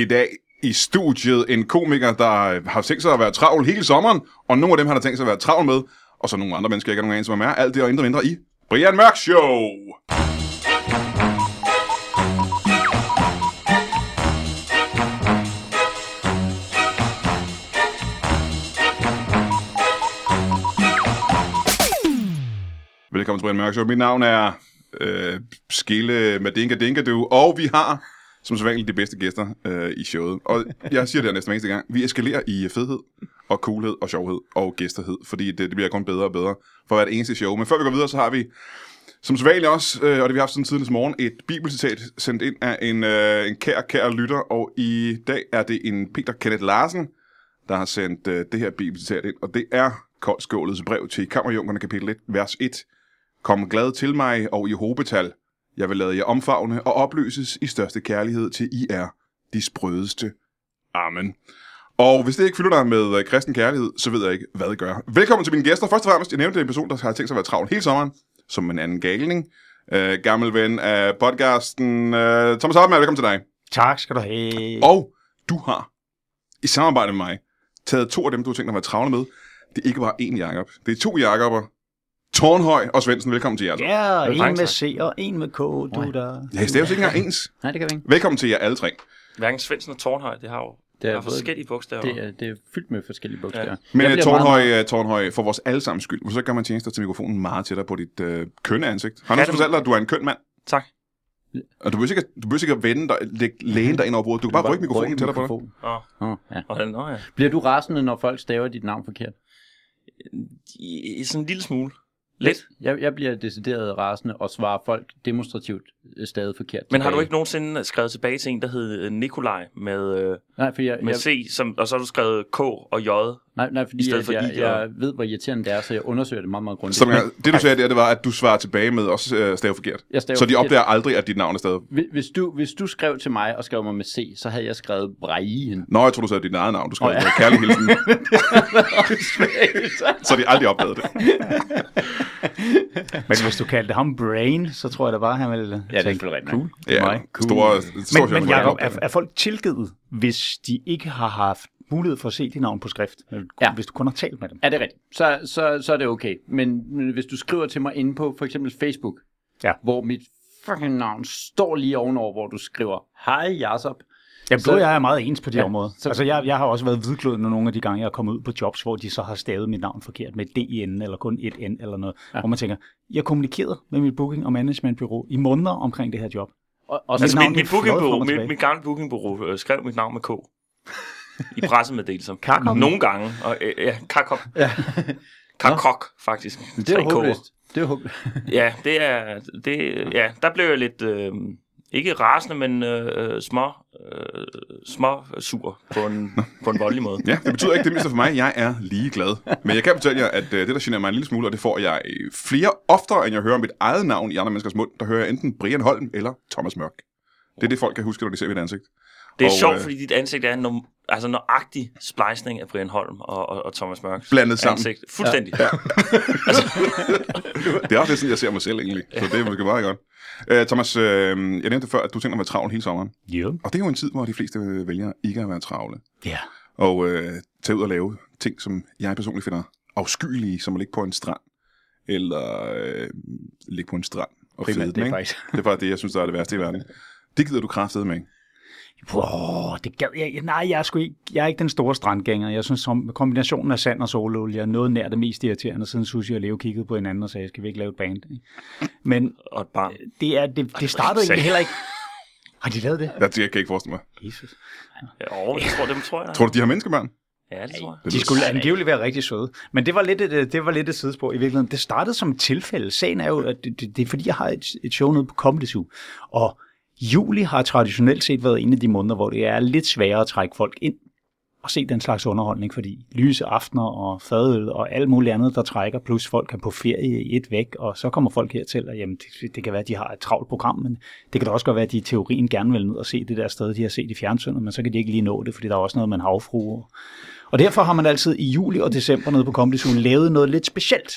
i dag i studiet en komiker, der har tænkt sig at være travl hele sommeren, og nogle af dem har tænkt sig at være travl med, og så nogle andre mennesker, jeg ikke har nogen anelse om er. Alt det og indre mindre i Brian Mørk Show! Velkommen til Brian Mørk Show. Mit navn er øh, Skille Madinka Dinkadu, og vi har som sædvanligt de bedste gæster øh, i showet. Og jeg siger det her næsten eneste gang. Vi eskalerer i fedhed og coolhed og sjovhed og gæsterhed, fordi det, det bliver kun bedre og bedre for hvert eneste show. Men før vi går videre, så har vi som sædvanligt også, øh, og det vi har haft siden tidligere morgen, et bibelcitat sendt ind af en, øh, en kær, kær lytter, og i dag er det en Peter Kenneth Larsen, der har sendt øh, det her bibelcitat ind, og det er Koldskålets brev til Kammerjunkerne kapitel 1, vers 1. Kom glad til mig og i hobetal. Jeg vil lade jer omfavne og opløses i største kærlighed til I er de sprødeste. Amen. Og hvis det ikke fylder dig med øh, kristen kærlighed, så ved jeg ikke, hvad det gør. Velkommen til mine gæster. Først og fremmest, jeg nævnte en person, der har tænkt sig at være travl hele sommeren, som en anden galning. Øh, gammel ven af podcasten. Øh, Thomas Hartmann, velkommen til dig. Tak skal du have. Og du har, i samarbejde med mig, taget to af dem, du har tænkt dig at være travle med. Det er ikke bare én Jakob. Det er to Jakober. Tornhøj og Svendsen, velkommen til jer. så. Ja, en med. C og en med K, du der. Ja, det er jo ikke engang ens. Nej, det kan vi ikke. Velkommen til jer alle tre. Hverken Svendsen og Tornhøj, det har jo Det er har forskellige bogstaver. Det er, det er fyldt med forskellige bogstaver. Ja. Ja. Men uh, bliver Tornhøj, meget- uh, Tornhøj, for vores allesammens skyld, så gør man tjenester til mikrofonen meget tættere på dit uh, kønne ansigt. Har du Ja, ja, det- fortalt dig, at du er en køn mand? Tak. Og du behøver ikke, du behøver ikke at vende dig, lægge lægen dig ind over bordet. Du kan bare rykke mikrofonen rykke tættere på dig. Åh, Åh, ja. og den, nå ja. Bliver du rasende, når folk staver dit navn forkert? I sådan en lille smule. Lidt. Jeg, jeg bliver decideret rasende og svarer folk demonstrativt øh, stadig forkert. Men har du ikke nogensinde skrevet tilbage til en, der hed øh, Nikolaj med, øh, Nej, for jeg, med jeg, C, som, og så har du skrevet K og J? Nej, nej, fordi jeg, I, og- jeg ved, hvor irriterende det er, så jeg undersøger det meget, meget grundigt. Så det du sagde der, det var, at du svarer tilbage med også uh, stave forkert. Jeg Så de forkert. opdager aldrig, at dit navn er stadig. Hvis- Hvis du, hvis du skrev til mig og skrev mig med C, så havde jeg skrevet Breien. Nå, jeg tror du sagde dit eget navn. Du skrev oh, ja. kærlig hilsen, så de aldrig opdagede det. Men hvis du kaldte ham Brain, så tror jeg da bare, han ville Ja, det er tænke, rigtigt. cool. Ja, mig. store, store Men, men Jacob, er, er folk tilgivet, hvis de ikke har haft mulighed for at se dit navn på skrift? Ja. Hvis du kun har talt med dem? Ja, det er rigtigt. Så, så, så er det okay. Men, men hvis du skriver til mig inde på for eksempel Facebook, Ja. hvor mit fucking navn står lige ovenover, hvor du skriver, hej Jasop. Ja, Så- så, jeg er meget ens på de Ja, områder. så- Så, altså, jeg, jeg har også været hvidglødende nogle af de gange, jeg er kommet ud på jobs, hvor de så har stavet mit navn forkert med D i enden, eller kun et N eller noget. Ja. Hvor man tænker, jeg kommunikerede med mit booking- og managementbyrå i måneder omkring det her job. Og, og Altså, navn, mit, det mit, bookingbureau, og mit, mit gamle bookingbureau øh, skrev mit navn med K. I pressemeddelelser. Kakop. Nogle gange. Og, øh, ja, kakop. Ja. Kakok, faktisk. det er håbløst. Det er håbløst. Ja, det er, det, ja, der blev jeg lidt, øh, ikke rasende, men øh, små, øh, små sur på en, på en voldelig måde. Ja, det betyder ikke det mindste for mig. Jeg er ligeglad. Men jeg kan fortælle jer, at øh, det, der generer mig en lille smule, og det får jeg øh, flere oftere, end jeg hører mit eget navn i andre menneskers mund, der hører jeg enten Brian Holm eller Thomas Mørk. Det er det, folk kan huske, når de ser mit ansigt. Det er Og, sjovt, øh, fordi dit ansigt er en no, altså nøjagtig splejsning af Brian Holm og, og, og Thomas Mørks Blandet sammen. ansigt. Fuldstændig. Ja. det er også lidt sådan, jeg ser mig selv egentlig. Så det er måske meget godt. Uh, Thomas, uh, jeg nævnte før, at du tænker at være travl hele sommeren. Ja. Og det er jo en tid, hvor de fleste øh, vælger ikke at være travle. Ja. Og uh, tage ud og lave ting, som jeg personligt finder afskyelige, som at ligge på en strand. Eller uh, ligge på en strand og Primært, fede det er den, ikke? faktisk. Det er bare det, jeg synes, der er det værste i verden. Det gider du kraftede med, ikke? Wow, det gad jeg. Nej, jeg er, sgu ikke, jeg er ikke den store strandgænger. Jeg synes, som kombinationen af sand og sololie er noget nær det mest irriterende, siden Susie og Leo kiggede på hinanden og sagde, skal vi ikke lave et band? ikke? Men Og et barn. det, er, det, det startede egentlig heller ikke... Har de lavet det? Jeg, jeg kan ikke forestille mig. Jesus. Ja, åh, det tror, dem tror jeg. er. Tror du, de har menneskebørn? Ja, det tror jeg. Det De skulle angiveligt være rigtig søde. Men det var lidt et, øh, det var lidt et sidespor i virkeligheden. Det startede som et tilfælde. Sagen er jo, at det, det, det er fordi, jeg har et, et show nede på Comedy Zoo. Og juli har traditionelt set været en af de måneder, hvor det er lidt sværere at trække folk ind og se den slags underholdning, fordi lyse aftener og fadøl og alt muligt andet, der trækker, plus folk er på ferie i et væk, og så kommer folk hertil, og jamen, det, det kan være, at de har et travlt program, men det kan da også godt være, at de i teorien gerne vil ned og se det der sted, de har set i fjernsynet, men så kan de ikke lige nå det, fordi der er også noget med en havfrue. Og derfor har man altid i juli og december nede på Comedy Zoo lavet noget lidt specielt.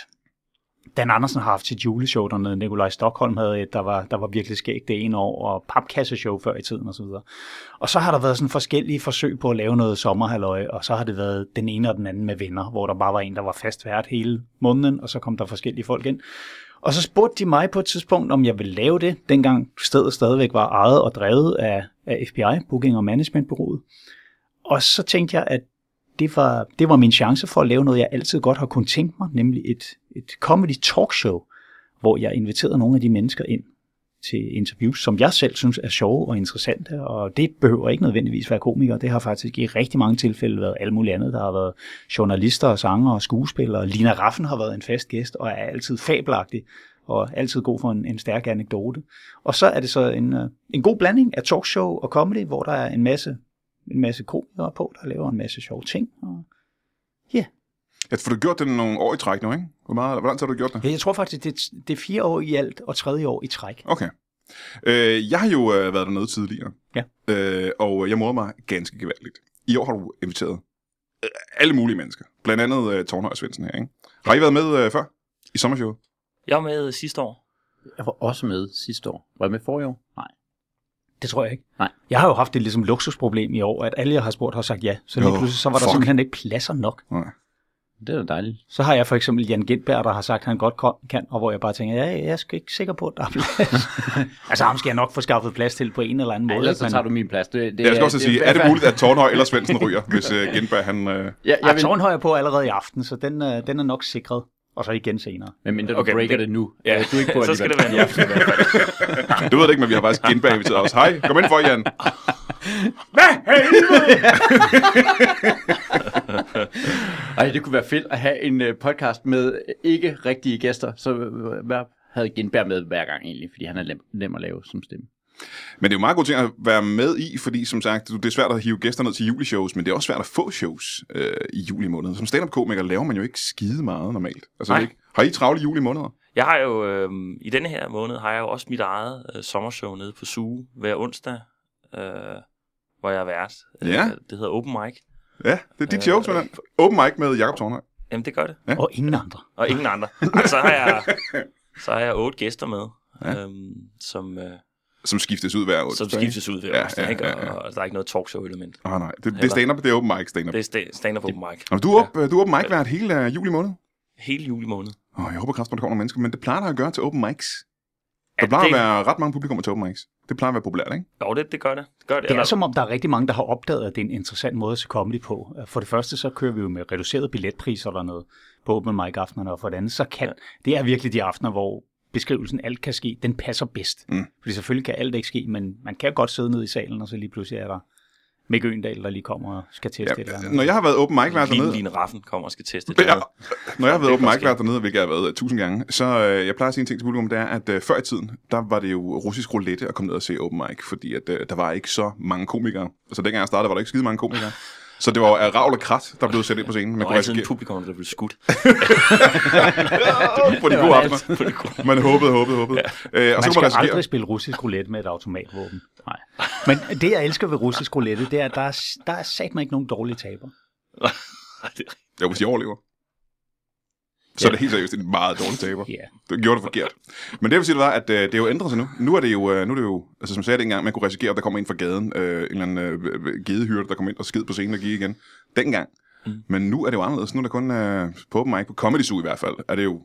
Dan Andersen har haft sit juleshow dernede. Nikolaj Stockholm havde et, der var, der var virkelig skægt det ene år, og papkasseshow før i tiden osv. Og, og så har der været sådan forskellige forsøg på at lave noget sommerhalløj, og så har det været den ene og den anden med venner, hvor der bare var en, der var fast vært hele måneden, og så kom der forskellige folk ind. Og så spurgte de mig på et tidspunkt, om jeg ville lave det, dengang stedet stadigvæk var ejet og drevet af, af FBI, Booking og Management Bureauet. Og så tænkte jeg, at det var, det var min chance for at lave noget, jeg altid godt har kunnet tænke mig, nemlig et, et comedy talkshow, hvor jeg inviterede nogle af de mennesker ind til interviews, som jeg selv synes er sjove og interessante, og det behøver ikke nødvendigvis være komikere. Det har faktisk i rigtig mange tilfælde været alt muligt andet. Der har været journalister og sanger og skuespillere. Lina Raffen har været en fast gæst og er altid fabelagtig og altid god for en, en stærk anekdote. Og så er det så en, øh, en god blanding af talkshow og comedy, hvor der er en masse, en masse komikere på, der laver en masse sjove ting. Og Ja, for du har gjort det nogle år i træk nu, ikke? Hvor, meget, hvor lang tid har du gjort det? jeg tror faktisk, det, det er fire år i alt og tredje år i træk. Okay. Øh, jeg har jo øh, været dernede tidligere, Ja. øh, og jeg morder mig ganske gevaldigt. I år har du inviteret øh, alle mulige mennesker, blandt andet øh, Tornhøj og Svendsen her, ikke? Har I været med øh, før i sommershowet? Jeg var med sidste år. Jeg var også med sidste år. Var jeg med for i år? Nej. Det tror jeg ikke. Nej. Jeg har jo haft det ligesom luksusproblem i år, at alle, jeg har spurgt, har sagt ja. Så lige pludselig så var der fuck. simpelthen ikke pladser nok. Nej. Det er da dejligt. Så har jeg for eksempel Jan Gentberg, der har sagt, at han godt kan, og hvor jeg bare tænker, ja, jeg er sgu ikke sikker på, at der er plads. altså ham skal jeg nok få skaffet plads til på en eller anden måde. Ellers så tager du min plads. Det, det, Jeg skal også det- sige, er det muligt, at Tornhøj eller Svendsen ryger, hvis øh, Genberg han... Øh... Ja, Jeg vil, Tårnhøj er på allerede i aften, så den, øh, den er nok sikret. Og så igen senere. men mindre du Okay, breaker det- det, nu. Ja, Øh, Du er ikke på så skal det være hvert fald. Du ved det ikke, men vi har faktisk Genberg inviteret os. Hej, kom ind for, Jan. Ej, det kunne være fedt at have en uh, podcast med øh, ikke rigtige gæster. Så øh, hvad havde Genberg med hver gang egentlig, fordi han er nem, nem at lave som stemme. Men det er jo meget god ting at være med i, fordi som sagt, det er svært at hive gæster ned til juleshows, men det er også svært at få shows øh, i juli måned. Som stand-up-komiker laver man jo ikke skide meget normalt. Altså, Nej. ikke? Har I travle juli måneder? Jeg har jo, øh, i denne her måned, har jeg jo også mit eget øh, sommershow nede på Suge hver onsdag, øh, hvor jeg er vært. Øh, Ja. Det hedder Open Mic. Ja, det er dit Øh, show, simpelthen. Open mic med Jakob Tornhøj. Jamen, det gør det. Ja. Og ingen andre. Og ingen andre. Ej, så har jeg, så har jeg otte gæster med, Ja. ja. øhm, som, øh, Som skiftes ud hver onsdag. som skiftes ud hver Ja, onsdag, ja, ikke? ja, Og, ja. og der er ikke noget talkshow-element. Ah, nej, det, det er stand-up, det er open mic stand-up. Det er sta- stand-up open mic. Og du er, op, du er open mic hvert hele uh, juli måned? Hele juli måned. Oh, jeg håber kraftigt, der kommer nogle mennesker, men det plejer der at gøre til open mics. Der Ja, plejer det- at være ret mange publikummer til open mics. Det plejer at være populært, ikke? Jo, det, det gør det. Det gør det. Det er Eller- som om, der er rigtig mange, der har opdaget, at det er en interessant måde at se comedy på. For det første, så kører vi jo med reducerede billetpriser eller noget på open mic aftenerne, og for det andet, så kan, det er virkelig de aftener, hvor beskrivelsen alt kan ske, den passer bedst. Mm. Fordi selvfølgelig kan alt ikke ske, men man kan godt sidde nede i salen, og så lige pludselig er der Mikke Øndal, der lige kommer og skal teste ja, et eller andet. Når jeg har været open mic vært dernede, Line Raffen kommer og skal teste det. Ja, når jeg har været open mic vært dernede, hvilket jeg har været uh, tusind gange, så uh, jeg plejer at sige en ting til publikum, det er, at uh, før i tiden, der var det jo russisk roulette at komme ned og se open mic, fordi at, uh, der var ikke så mange komikere. Altså dengang jeg startede, var der ikke skide mange komikere. Så det var jo af ravl og krat, der blev sat ind på scenen. Man var kunne altid en risikere publikum, der blev skudt. på de gode aftener. Man håbede, håbede, håbede. Ja. Uh, og så Man man skal risikere... aldrig spille russisk roulette med et automatvåben. Nej. Men det, jeg elsker ved russisk roulette, det er, at der er, der er sat mig ikke nogen dårlige taber. Jo, hvis de overlever. Så er det helt seriøst en meget dårlig taber. Ja. Du gjorde det forkert. Men det jeg vil sige, det var, at øh, det er jo ændret sig nu. Nu er det jo, øh, nu er det jo altså som jeg sagde dengang, man kunne risikere, at der kommer ind fra gaden, øh, en eller anden øh, gedehyrde, der kommer ind og skid på scenen og gik igen. Dengang. Mm. Men nu er det jo anderledes. Nu er der kun øh, på open mic, på Comedy Zoo i hvert fald, er det jo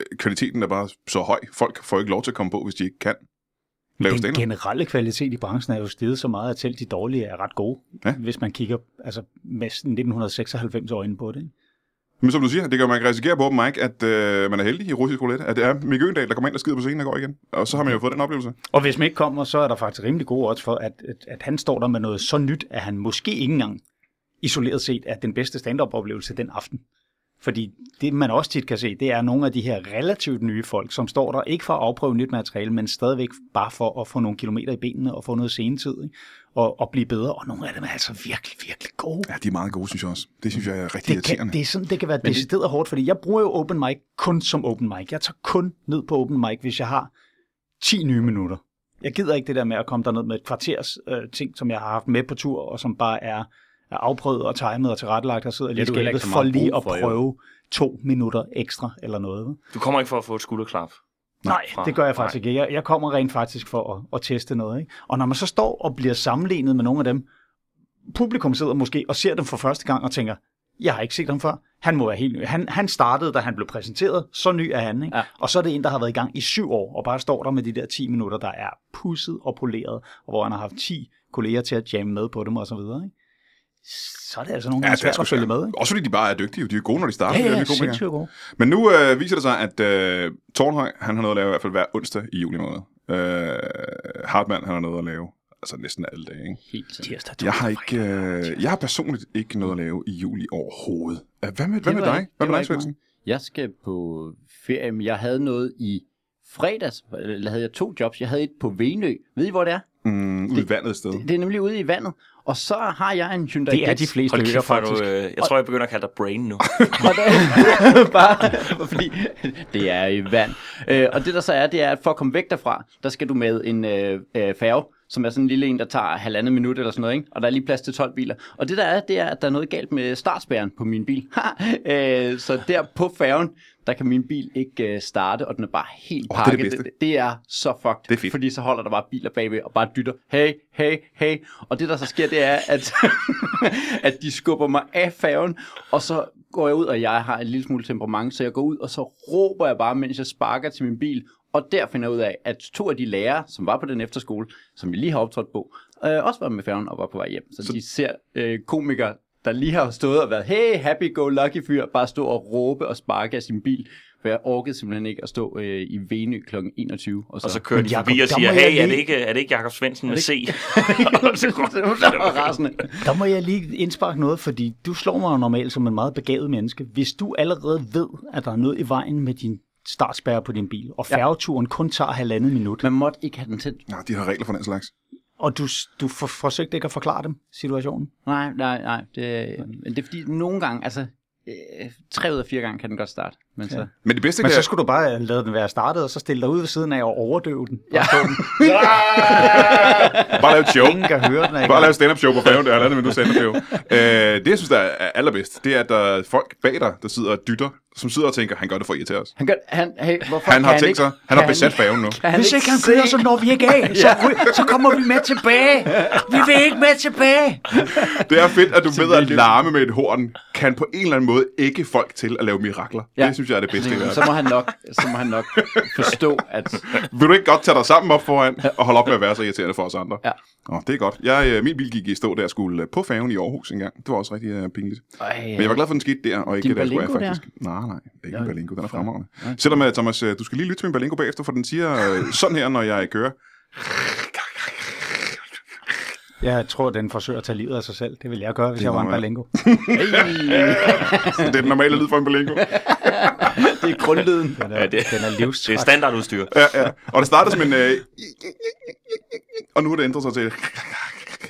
øh, kvaliteten er bare så høj. Folk får ikke lov til at komme på, hvis de ikke kan lave Den stand generelle kvalitet i branchen er jo steget så meget, at selv de dårlige er ret gode, ja. hvis man kigger altså, med 1996 øjne på det. Ikke? Men som du siger, det kan man risikere på open mic, at øh, man er heldig i russisk roulette, at det er Mikke Øndal, der kommer ind og skider på scenen og går igen. Og så har man jo fået den oplevelse. Og hvis man ikke kommer, så er der faktisk rimelig gode odds for, at, at, at han står der med noget så nyt, at han måske ikke engang isoleret set er den bedste stand-up-oplevelse den aften. Fordi det, man også tit kan se, det er nogle af de her relativt nye folk, som står der ikke for at afprøve nyt materiale, men stadigvæk bare for at få nogle kilometer i benene og få noget senetid, ikke? Og, og blive bedre. Og nogle af dem er altså virkelig, virkelig gode. Ja, de er meget gode, synes jeg også. Det synes jeg er rigtig Det irriterende. kan, det, er sådan, det kan være decideret hårdt, fordi jeg bruger jo open mic kun som open mic. Jeg tager kun ned på open mic, hvis jeg har 10 nye minutter. Jeg gider ikke det der med at komme derned med et kvarters øh, ting, som jeg har haft med på tur, og som bare er er afprøvet og timet og tilrettelagt og sidder lige i ikke skabet for lige at for, jo. prøve to minutter ekstra eller noget. Du kommer ikke for at få et skulderklap. Nej, fra- det gør jeg faktisk ikke. Jeg, jeg kommer rent faktisk for at, at teste noget. Ikke? Og når man så står og bliver sammenlignet med nogle af dem, publikum sidder måske og ser dem for første gang og tænker, jeg har ikke set ham før. Han må være helt ny. Han, han startede, da han blev præsenteret. Så ny er han. Ikke? Ja. Og så er det en, der har været i gang i syv år, og bare står der med de der 10 minutter, der er pusset og poleret, og hvor han har haft 10 kolleger til at jamme med på dem og så videre. Ikke? Så er det altså nogle gange er svært at følge med. Ikke? Også fordi de bare er dygtige. De er gode, når de starter. Ja, de er ja, sindssygt gode. Men nu øh, viser det sig, at øh, Tornhøj, han har noget at lave i hvert fald hver onsdag i juli måned. Øh, Hartmann, han har noget at lave. Altså næsten alle dage, ikke? Helt. Tirsdag, Jeg har ikke, øh, jeg har personligt ikke noget at lave i juli overhovedet. Øh, Hvad med, hvad med dig? Hvad med dig, Svendsen? Jeg skal på ferie, men jeg havde noget i fredags, eller havde jeg to jobs. Jeg havde et på Venø. Ved I, hvor det er? Mm, ude i vandet et sted. Det er nemlig ude i vandet. Og så har jeg en Hyundai Det er de Getz. fleste Hold faktisk. du, øh, jeg tror, jeg begynder at kalde dig Brain nu. Og det, bare, fordi det er i vand. Øh, og det der så er, det er, at for at komme væk derfra, der skal du med en øh, øh, færge, som er sådan en lille en, der tager halvandet minut eller sådan noget, ikke? og der er lige plads til 12 biler. Og det der er, det er, at der er noget galt med startspærren på min bil. øh, så der på færgen, der kan min bil ikke øh, starte, og den er bare helt Åh, det er det pakket. det, det er så fucked. Det er fedt. Fordi så holder der bare biler bagved og bare dytter, hey, hey, hey. Og det der så sker, det er, at, at de skubber mig af færgen, og så går jeg ud, og jeg har en lille smule temperament, så jeg går ud, og så råber jeg bare, mens jeg sparker til min bil. Og der finder jeg ud af, at to af de lærere, som var på den efterskole, som vi lige har optrådt på, øh, også var med færgen og var på vej hjem. Så, så... de ser øh, komikere, der lige har stået og været, hey, happy go lucky fyr, bare stå og råbe og sparke af sin bil. For jeg orkede simpelthen ikke at stå øh, i Venø kl. 21. Og så, Og så kører Men de forbi og siger, hey, er det ikke, er det ikke Jakob Svendsen med C? Så rasende. Der må jeg lige indsparke noget, fordi du slår mig jo normalt som en meget begavet menneske. Hvis du allerede ved, at der er noget i vejen med din startspærre på din bil, og færgeturen kun tager halvandet minut, Man måtte ikke have den tændt. Nej, de har regler for den slags og du, du for, forsøgte ikke at forklare dem situationen. Nej, nej, nej. Det, øh, det er fordi, nogle gange, altså, øh, tre ud af fire gange kan den godt starte. Men så, Men det bedste Men kan så skulle du bare lade den være startet, og så stille dig ud ved siden af og overdøve den. Ja. bare lave et show. Ingen kan høre den. Ikke? Bare lave stand-up show på færgen, det er halvandet minut stand-up show. Øh, det, jeg synes, der er allerbedst, det er, at der er folk bag dig, der sidder og dytter, som sidder og tænker, han gør det for at irritere os. han, gør, han, hey, hvorfor Han har tænkt ikke- sig, han har besat færgen nu. kan Hvis ikke han se- kører, så når vi ikke af. Så, så kommer vi med tilbage. Vi vil ikke med tilbage. Det er fedt, at du ved at larme med et horn, kan på en eller anden måde ikke folk til at lave mirakler. Ja. Det synes jeg er det bedste i Så verden. må han nok, så må han nok forstå, at Vil du ikke godt tage dig sammen op foran, og holde op med at være så irriterende for os andre? Ja. Nå, det er godt. Jeg, øh, min bil gik i stå, jeg skulle øh, på færgen i Aarhus en gang. Det var også rigtig uh, pinligt. Ej, Men jeg var glad for, at den skete der, og ikke der skulle jeg faktisk. Nej, nej, det er ikke en. Berlingo, den er fremragende. Selvom, uh, Thomas, du skal lige lytte til min Berlingo bagefter, for den siger sådan her, når jeg kører. Jeg tror, den forsøger at tage livet af sig selv. Det ville jeg gøre, hvis jeg var en hey, Det er den normale lyd for en Berlingo. det er grundlyden. Den er, Ja, det- den er Det er standardudstyr. Ja, ja. Og det startede som en... Uh, og nu har det ændret sig til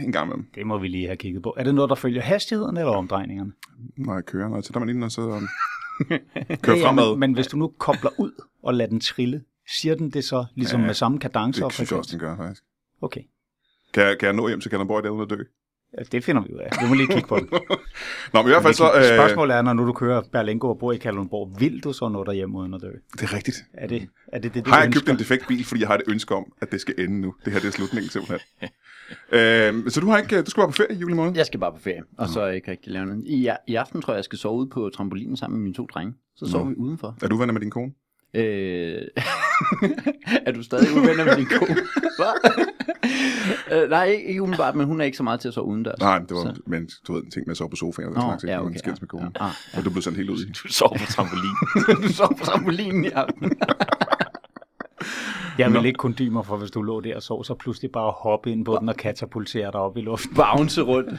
en gang med dem. Det må vi lige have kigget på. Er det noget, der følger hastigheden eller omdrejningerne? Når jeg kører, når jeg sætter mig ind og sidder og kører Ja, ja, fremad. men, men hvis du nu kobler ud og lader den trille, siger den det så ligesom Ja, med samme kadence og Det synes jeg også, den gør, faktisk. Okay. Kan jeg, kan jeg nå hjem til Kalundborg i dag uden at dø? Ja, det finder vi ud af. Vi må lige kigge på den. Nå, men i hvert fald så... Øh, Spørgsmålet er, når nu du kører Berlingo og bor i Kalundborg, vil du så nå derhjem uden at dø? det er rigtigt. Er det er det, det du Har jeg ønsker? købt en defekt bil, fordi jeg har et ønske om, at det skal ende nu. Det her det er slutningen simpelthen. øh, så du har ikke, du skal bare på ferie i juli måned? Jeg skal bare på ferie, og så ikke rigtig lave noget. I, I aften tror jeg, jeg skal sove ude på trampolinen sammen med mine to drenge. Så sover Nå. vi udenfor. Er du venner med din kone? Øh... er du stadig uvenner med din kone? Hvad? øh, nej, ikke, umiddelbart, men hun er ikke så meget til at sove udendørs. Nej, det var, Så- men du ved en ting med at sove på sofaen og den slags, ikke? ja, okay, ja. med konen. Ja, ah, Og du blev sendt helt ud i. Du sover på trampolin. du sover på trampolinen i aften. Jeg vil Nå. ikke mig for, hvis du lå der og sov, så pludselig bare hoppe ind på den og katapultere dig op i luften. Bounce rundt.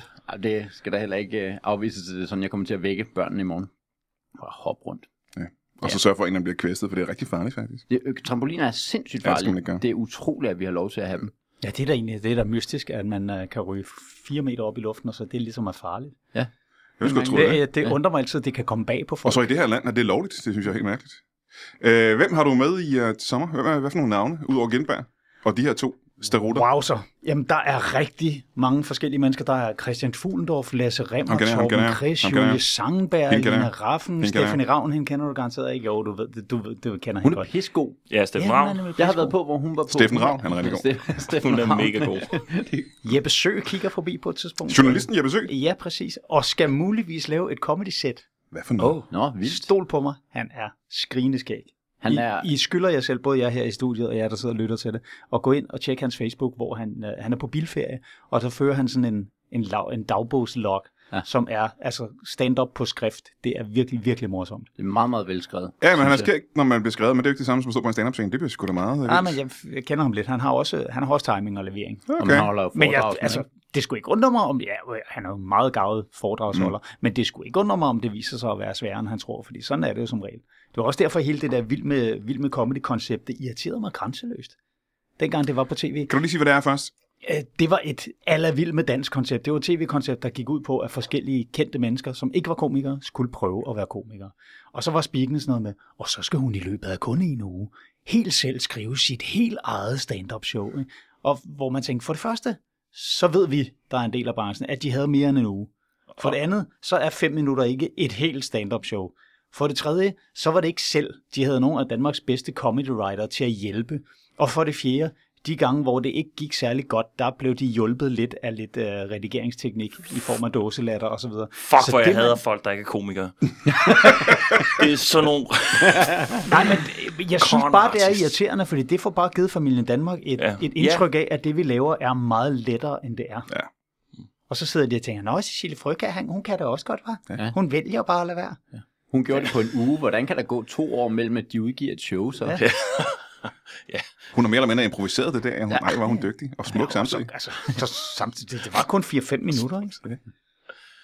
Det skal da heller ikke øh, afvises til det, sådan jeg kommer til at vække børnene i morgen. Bare hoppe rundt. Og så sørge for, at en af dem bliver kvæstet, for det er rigtig farligt faktisk. Det, øh, trampoliner er sindssygt Ja, det farlige. Det er utroligt, at vi har lov til at have dem. Ja, det er da egentlig det er da mystisk, at man uh, kan ryge fire meter op i luften, og så det ligesom er farligt. Jeg skulle troet det. Det, det undrer mig altid, at det kan komme bag på folk. Og så i det her land er det lovligt. Det synes jeg er helt mærkeligt. Øh, hvem har du med i uh, til sommer? Hvem er, hvad for nogle navne, udover Genberg? Og de her to Sterotter. Wow, så. Jamen, der er rigtig mange forskellige mennesker. Der er Christian Fuglendorf, Lasse Remmer, kender Torben Chris. Julie Sangberg, Hende kender Lina. Raffen, Hende. Stephanie Ravn, hende kender du garanteret ikke. Jo, du ved, du, ved, du kender Hun hende er godt. pissegod. Ja, Steffen Ravn. hun er Jeg har været på, hvor hun var på. Steffen Ravn, han er rigtig god. Ste- Steffen Hun er mega god. Jeppe Sø kigger forbi på et tidspunkt. Journalisten Jeppe Sø. Ja, præcis. Og skal muligvis lave et comedy set. Hvad for noget? Åh, nå, vildt. Stol på mig, han er skrigende skæg. Han er... I, I skylder jer selv, både jeg her i studiet og jeg, der sidder og lytter til det, og gå ind og tjekke hans Facebook, hvor han, øh, han er på bilferie, og så fører han sådan en, en, lav, en dagbogslog, Ja. som er altså stand-up på skrift. Det er virkelig, virkelig morsomt. Det er meget, meget velskrevet. Ja, men han er skæg, når man bliver skrevet, men det er jo ikke det samme som at stå på en stand-up-scene. Det bliver sgu da meget. Ja, men jeg, jeg kender ham lidt. Han har også, han har også timing og levering. Og man Okay. holder Men jeg, altså, det skulle ikke undre mig om, ja, han er jo en meget gavet foredragsholder, mm. men det skulle ikke undre mig om, det viser sig at være sværere, end han tror, fordi sådan er det jo som regel. Det var også derfor, hele det der vild med, vild med comedy-koncept, det irriterede mig grænseløst. Dengang det var på tv. Kan du lige sige, hvad det er først? Øh, Det var et aller vild med dansk koncept. Det var et tv-koncept, der gik ud på, at forskellige kendte mennesker, som ikke var komikere, skulle prøve at være komikere. Og så var speaken sådan noget med, og så skal hun i løbet af kun en uge helt selv skrive sit helt eget stand-up show. Ikke? Og hvor man tænkte, for det første, så ved vi, der er en del af branchen, at de havde mere end en uge. For det andet, så er fem minutter ikke et helt stand-up show. For det tredje, så var det ikke selv. De havde nogle af Danmarks bedste comedy writer til at hjælpe. Og for det fjerde, de gange, hvor det ikke gik særlig godt, der blev de hjulpet lidt af lidt uh, redigeringsteknik i form af dåselatter og så videre. Fuck, Så hvor jeg det, hader man- folk, der ikke er komikere. det er sådan nogle... Nej, men øh, jeg synes bare, det er irriterende, fordi det får bare givet familien Danmark et, Ja. ja. et indtryk af, at det vi laver er meget lettere, end det er. Ja. Og så sidder de og tænker, nå, Cecilie Frøkær, hun kan det også godt, hva'? Ja. Hun vælger bare at lade være. Hun gjorde det på en uge. Hvordan kan der gå to år mellem, at de udgiver et show? Så? Ja. Hun har mere eller mindre improviseret det der. Hun, ja. Ej, var hun dygtig. Og smuk samtidig. Altså, så samtidig, det, det var kun 4-5 minutter, ikke? Okay.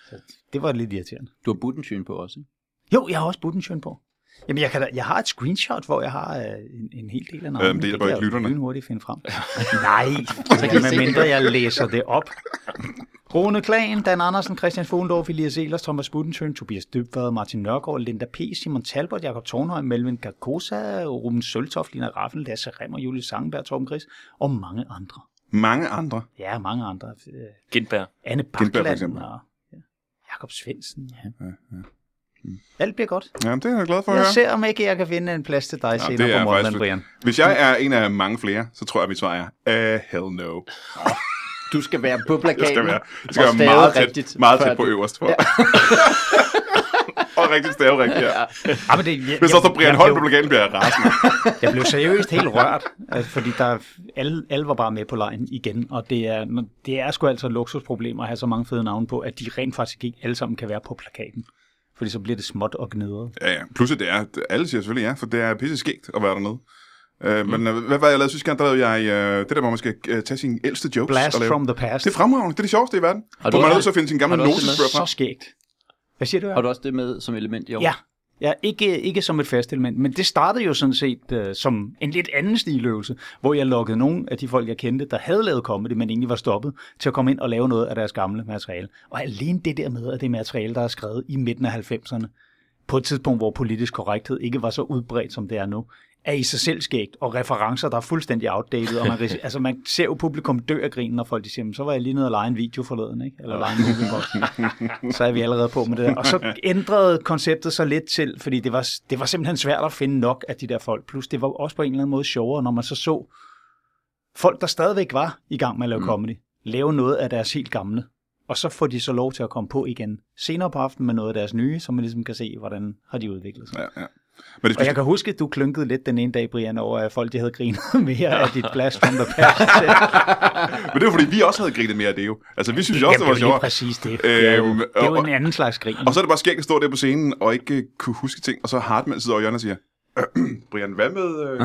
Så det var lidt irriterende. Du har buttensyn på også, ikke? Jo, jeg har også buttensjøn på. Jamen, jeg, kan da, jeg har et screenshot, hvor jeg har øh, en, en hel del af navnet. Øhm, det hjælper kan ikke jeg lytterne. lynhurtigt finde frem. Nej, kan I med mindre det. jeg læser det op. Rune Klagen, Dan Andersen, Christian Fuglendorf, Elias Elers, Thomas Budensjøen, Tobias Dybvad, Martin Nørgaard, Linda P., Simon Talbot, Jakob Tornhøj, Melvin Garkosa, Ruben Søltoft, Lina Raffen, Lasse Remmer, Julie Sangenberg, Torben Gris og mange andre. Mange andre. Ja, mange andre. Gindberg. Anne Gindberg for Bakland eksempel. og ja, Jakob Svendsen. Ja. Ja, ja. Alt bliver godt. Jamen, det er jeg glad for at Jeg høre. ser, om ikke jeg kan finde en plads til dig Ja, senere det er på morgenen, faktisk- Brian. Hvis jeg er en af mange flere, så tror jeg, at mit svar er, uh, hell no. Du skal være på plakaten. skal være, det skal og være meget tæt, rigtigt, meget tæt på øverst. For. og rigtig stave rigtigt, ja. Ja, men det, jeg, Hvis står Brian jeg, Holm på blev, plakaten, bliver jeg rasende. jeg blev seriøst helt rørt, fordi der, alle, alle var bare med på lejen igen, og det er, det er sgu altså et luksusproblem at have så mange fede navne på, at de rent faktisk ikke alle sammen kan være på plakaten. Fordi så bliver det småt og gnidret. Ja, ja. Plus at det er, alle siger selvfølgelig ja, for det er pisse skægt at være dernede. Uh, men uh, hvad var jeg lavet sidste gang? Der lavede jeg uh, det der, hvor man skal uh, tage sine ældste jokes Blast og lave. from the past. Det er fremragende. Det er det sjoveste i verden. Har Hvor du man er også- nødt til at finde sin gamle har notesbøger så frem. skægt. Hvad siger du? Har Jacob? du også det med som element i år? Ja, ja ikke, ikke som et fast element, men det startede jo sådan set uh, som en lidt anden stiløvelse, hvor jeg lukkede nogle af de folk, jeg kendte, der havde lavet comedy, men egentlig var stoppet, til at komme ind og lave noget af deres gamle materiale. Og alene det der med, at det materiale, der er skrevet i midten af 90'erne, på et tidspunkt, hvor politisk korrekthed ikke var så udbredt, som det er nu, er i sig selv skægt, og referencer, der er fuldstændig outdated, og man, altså man ser jo publikum dø af grinen, når folk de siger, "Men så var jeg lige nede og lege en video forleden, ikke? eller lege en moviebox. så er vi allerede på med det der. Og så ændrede konceptet sig lidt til, fordi det var, det var simpelthen svært at finde nok af de der folk. Plus det var også på en eller anden måde sjovere, når man så så folk, der stadigvæk var i gang med at lave mm. comedy, lave noget af deres helt gamle. Og så får de så lov til at komme på igen senere på aftenen med noget af deres nye, så man ligesom kan se, hvordan har de udviklet sig. Ja, ja. Men det Og jeg kan huske, at du klynkede lidt den ene dag, Brian, over at folk de havde grinet mere af dit blast from the past. men det var fordi, vi også havde grinet mere af det jo. Altså, vi synes jo også, det var det jo sjovere. præcis det. Det er jo, Øhm, det er jo og- en anden slags grin. Og så er det bare skægt at stå der på scenen og ikke uh, kunne huske ting. Og så Hartmann sidder over hjørnet og siger, Brian, hvad med, øh,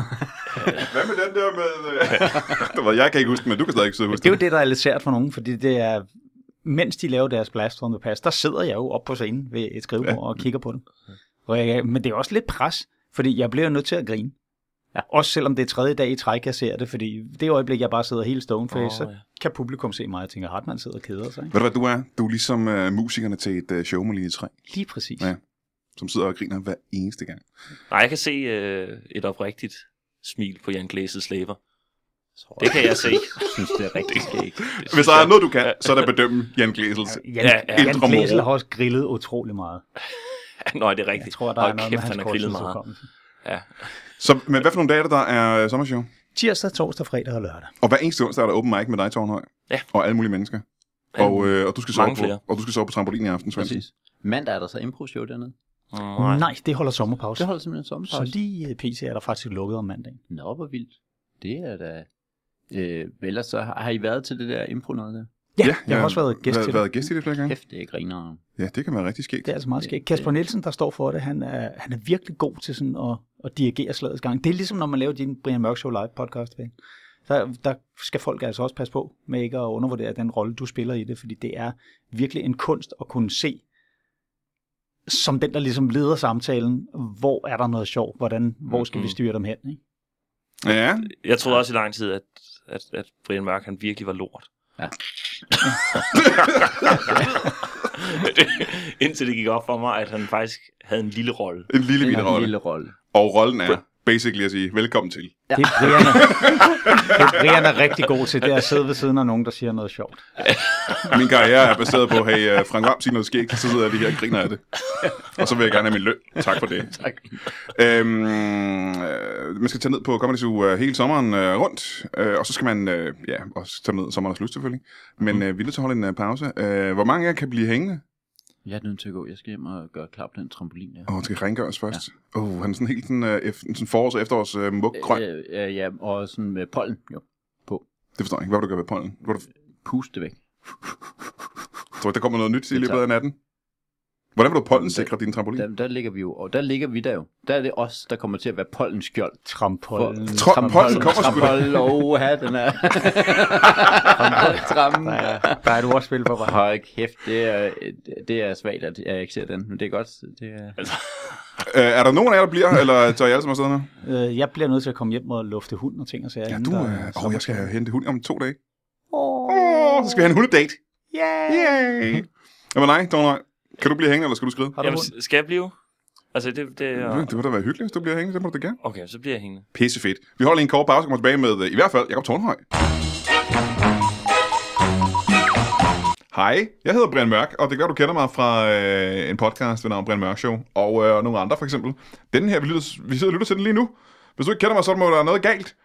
hvad med den der med... Øh, det var, jeg kan ikke huske, men du kan stadig ikke huske Det er jo det, der er lidt sært for nogen, fordi det er, mens de laver deres blast from the past, der sidder jeg jo op på scenen ved et skrivebord ja. og kigger på det. Og jeg, men det er også lidt pres, fordi jeg bliver jo nødt til at grine. Ja. Også selvom det er tredje dag i træk, jeg ser det, fordi det øjeblik, jeg bare sidder helt stoneface, oh, så ja. kan publikum se mig og tænker, Hartmann sidder og keder sig. Ikke? Ved du, hvad du er? Du er ligesom uh, musikerne til et uh, show med lige træ, Lige præcis. Ja. Som sidder og griner hver eneste gang. Nej, jeg kan se øh, et oprigtigt smil på Jan Glæses læber. Det kan jeg se. Jeg synes, det er rigtig skægt. Hvis der er noget, du kan, så er det bedømme Jan Glæsels. Ja, ja, ja. ja. Jan. Glæsel har også grillet utrolig meget. Nå, det er rigtigt. Jeg tror, der Hold er noget kæft, med hans han har meget. Ja. Så, men hvad for nogle dage er det, der er øh, sommershow? Tirsdag, torsdag, fredag og lørdag. Og hver eneste onsdag er der open mic med dig, Tornhøj. Ja. Og alle mulige mennesker. Og, øh, og, du skal sove på, og du skal sove på trampolin i aften, Svendsen. Præcis. Mandag er der så impro-show dernede. Nej. Nej, det holder sommerpause. Det holder simpelthen Så sommerpause. lige øh, PC er der faktisk lukket om mandagen. Nå, hvor vildt. Det er da... Øh, ellers så har, har I været til det der impro noget der? Ja, jeg har også været gæst været, til det. været gæst i det flere gange. Kæft, det er griner. Ja, det kan være rigtig skægt. Det er altså meget skægt. Kasper Nielsen, der står for det, han er, han er virkelig god til sådan at, at dirigere slagets gang. Det er ligesom, når man laver din Brian Mørk Show live podcast. Vel? Der, der skal folk altså også passe på med ikke at undervurdere den rolle, du spiller i det, fordi det er virkelig en kunst at kunne se, som den, der ligesom leder samtalen, hvor er der noget sjov, hvordan, hvor skal vi Mhm. styre dem hen, ikke? Ja, Jeg troede også i lang tid, at, at, at Brian Mørk, han virkelig var lort. Ja. Indtil det gik op for mig, at han faktisk havde en lille rolle. en lille En bitte rolle. lille rolle. Og rollen er basically at sige, velkommen til. Det er Brian, er, det Brian er rigtig god til, det er at sidde ved siden af nogen, der siger noget sjovt. Min karriere er baseret på, hey, øh, Frank Vam siger noget skægt, så sidder jeg lige her og griner af det. Og så vil jeg gerne have min løn. Tak for det. Tak. Øhm, øh, man skal tage ned på Comedy Zoo øh, hele sommeren øh, rundt, øh, og så skal man øh, ja, også tage ned sommerens lyst selvfølgelig. Men øh, vi er nødt til at holde en øh, pause. Øh, hvor mange af jer kan blive hængende? Jeg er nødt til at gå. Jeg skal hjem og gøre klar på den trampolin der. Åh, oh, skal rengøres først. Åh, oh, han er sådan helt sådan, øh, ef- sådan forårs- og efterårs øh, mug grøn. Øh, øh, ja, og sådan med pollen jo. På. Det forstår jeg ikke. Hvad vil du gøre ved pollen? Hvor du, Puste det væk. tror du, der kommer noget nyt i løbet af natten? Hvordan vil du pollen sikre din trampolin? Der, der ligger vi jo, og der ligger vi der jo. Der er det os, der kommer til at være pollens skjold. Trampollen. Tro- pollen kommer sgu da. Ja, den er... Tram. Der er, der et ordspil på vej. Hold kæft, det er, det er svagt, at jeg ikke ser den, men det er godt. Det er... Øh, er der nogen af jer, der bliver, eller tager I alle sammen afsted nu? Øh, jeg bliver nødt til at komme hjem og lufte hund og ting og sager. Ja, du... der Øh, er åh, jeg skal hente hund om to dage. Åh, Åh, så skal vi have en hundedate. yeah. Yay! Jamen nej, Donald, kan du blive hængende, eller skal du skride? Har du Jamen, hund? skal jeg blive? Altså, det, det er... Det vil da være hyggeligt, hvis du bliver hængende, det må du da gerne. Okay, så bliver jeg hængende. Pisse fedt. Vi holder lige en kort pause og kommer tilbage med, øh, i hvert fald, Jakob Tornhøj. Hej, jeg hedder Brian Mørk, og det gør, du kender mig fra øh, en podcast ved navn Brian Mørk Show, og øh, nogle andre for eksempel. Den her, vi, lytter, vi sidder og lytter til den lige nu. Hvis du ikke kender mig, så må der være noget galt.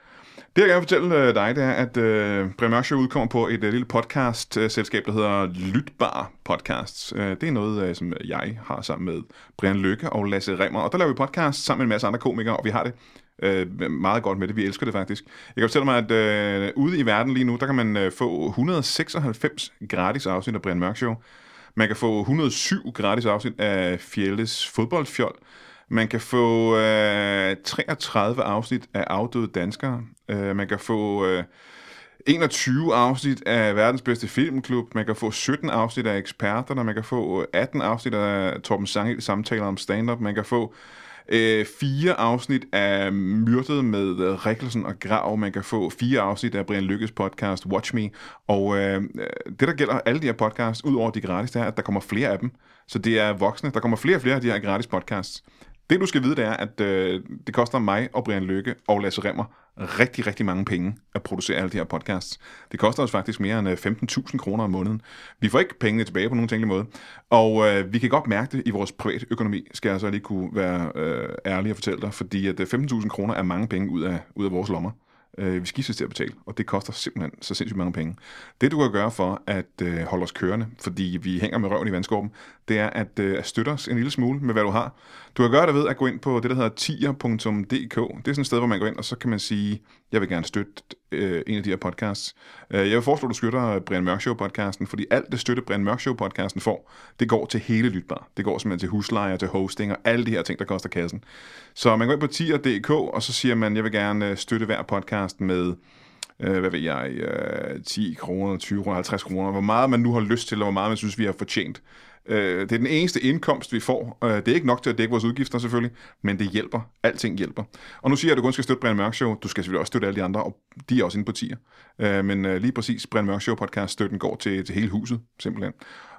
Det, jeg gerne vil fortælle øh, dig, det er, at øh, Brian Mørk Show udkommer på et øh, lille podcast-selskab, der hedder Lytbar Podcasts. Øh, det er noget, øh, som jeg har sammen med Brian Lykke og Lasse Remmer, og der laver vi podcast sammen med en masse andre komikere, og vi har det øh, meget godt med det. Vi elsker det faktisk. Jeg kan fortælle mig, at øh, ude i verden lige nu, der kan man øh, få 196 gratis afsnit af Brian Mørk Show. Man kan få 107 gratis afsnit af Fjelles fodboldfjold. Man kan få øh, 33 afsnit af Afdøde Danskere. Øh, man kan få øh, 21 afsnit af verdens bedste filmklub. Man kan få 17 afsnit af eksperterne. Man kan få øh, 18 afsnit af Torben Sangel samtaler om stand-up. Man kan få øh, fire afsnit af Myrdet med øh, Rikkelsen og Grav. Man kan få fire afsnit af Brian Lykkes podcast Watch Me. Og øh, øh, det, der gælder alle de her podcasts, udover de gratis, det er, at der kommer flere af dem. Så det er voksne. Der kommer flere og flere af de her gratis podcasts. Det du skal vide, det er, at øh, det koster mig og Brian Lykke og Lasse Remmer rigtig, rigtig mange penge at producere alle de her podcasts. Det koster os faktisk mere end øh, 15.000 kroner om måneden. Vi får ikke pengene tilbage på nogen tænkelig måde. Og øh, vi kan godt mærke det i vores private økonomi, skal jeg så lige kunne være øh, ærlig og fortælle dig, fordi at øh, 15.000 kroner er mange penge ud af, ud af vores lommer. Øh, vi skiftes til at betale, og det koster simpelthen så sindssygt mange penge. Det du kan gøre for at øh, holde os kørende, fordi vi hænger med røven i vandskorben, det er at, øh, støtte os en lille smule med, hvad du har. Du kan gøre det ved at gå ind på det, der hedder tier.dk. Det er sådan et sted, hvor man går ind, og så kan man sige, jeg vil gerne støtte øh, en af de her podcasts. Øh, jeg vil foreslå, at du støtter Brian Mørk Show-podcasten, fordi alt det støtte, Brian Mørk Show-podcasten får, det går til hele Lytbar. Det går simpelthen til husleje, til hosting og alle de her ting, der koster kassen. Så man går ind på tier.dk, og så siger man, jeg vil gerne øh, støtte hver podcast med øh, hvad ved jeg, øh, 10 kroner, 20 kroner, 50 kroner, hvor meget man nu har lyst til, og hvor meget man synes, vi har fortjent. Øh, det er den eneste indkomst, vi får. Øh, det er ikke nok til at dække vores udgifter selvfølgelig, men det hjælper. Alting hjælper. Og nu siger jeg, at du kun skal støtte Brian Mørk Show. Du skal selvfølgelig også støtte alle de andre, og de er også inde på tier. Øh, men øh, lige præcis Brian Mørk Show podcast støtten går til, til hele huset, simpelthen.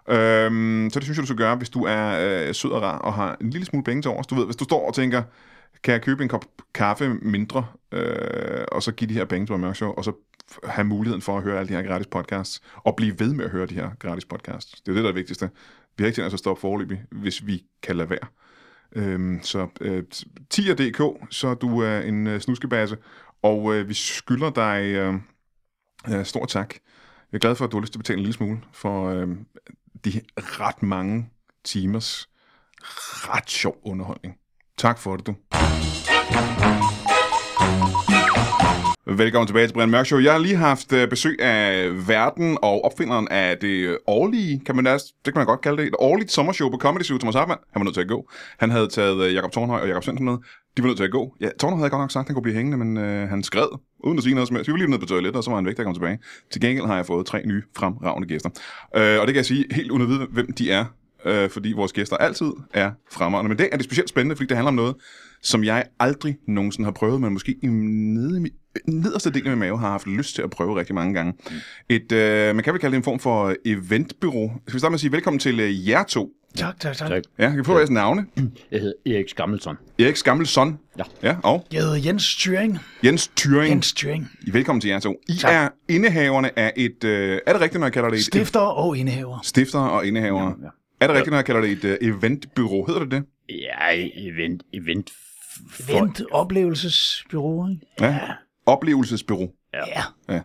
Øhm, så det synes jeg, du skal gøre, hvis du er øh, sød og rar og har en lille smule penge til overs. Du ved, hvis du står og tænker, kan jeg købe en kop kaffe mindre, øh, og så give de her penge til Mørk Show, og så have muligheden for at høre alle de her gratis podcasts, og blive ved med at høre de her gratis podcasts. Det er jo det, der er det vigtigste. Vi har ikke tænkt os at stoppe forløbig, hvis vi kan lade være. Øhm, så øh, 10.dk, så du er en øh, snuskebasse, og øh, vi skylder dig øh, øh, stor tak. Jeg er glad for, at du har lyst til at betale en lille smule for øh, de ret mange timers ret sjov underholdning. Tak for det, du. Velkommen tilbage til Brian Mørk Show. Jeg har lige haft øh, besøg af verden og opfinderen af det årlige, kan man, det kan man godt kalde det, et årligt sommershow på Comedy Zoo, Thomas Hartmann. Han var nødt til at gå. Han havde taget øh, Jakob Tornhøj og Jakob Svendsen med. De var nødt til at gå. Ja, Tornhøj havde godt nok sagt, at han kunne blive hængende, men øh, han skred uden at sige noget som helst. Vi var lige nede på toilettet, og så var han væk, der kom tilbage. Til gengæld har jeg fået tre nye fremragende gæster. Øh, og det kan jeg sige helt uden at vide, hvem de er, øh, fordi vores gæster altid er fremragende. Men det er det specielt spændende, fordi det handler om noget, som jeg aldrig nogensinde har prøvet, men måske i nede i nederste del af min mave har haft lyst til at prøve rigtig mange gange. Et, øh, man kan vel kalde det en form for eventbyrå. Skal vi starte med at sige velkommen til øh, jer to. Tak, tak, tak. Tak. Ja, kan vi få jeres navne? Jeg hedder Erik Skammelson. Eriks gamle son. Ja. Ja, og Jeg hedder Jens Thuring. Jens Thuring. Jens Thuring. Velkommen til jer to. I Tak. er indehaverne af et... Øh, er det rigtigt, når jeg kalder det et... Stifter og indehaver. Stifter og indehavere. Ja. Er det rigtigt, når jeg kalder det et uh, eventbyrå? Hedder det det? Ja, event, event. Event, oplevelsesbyrå, ikke? Ja. Oplevelsesbyrå. Ja.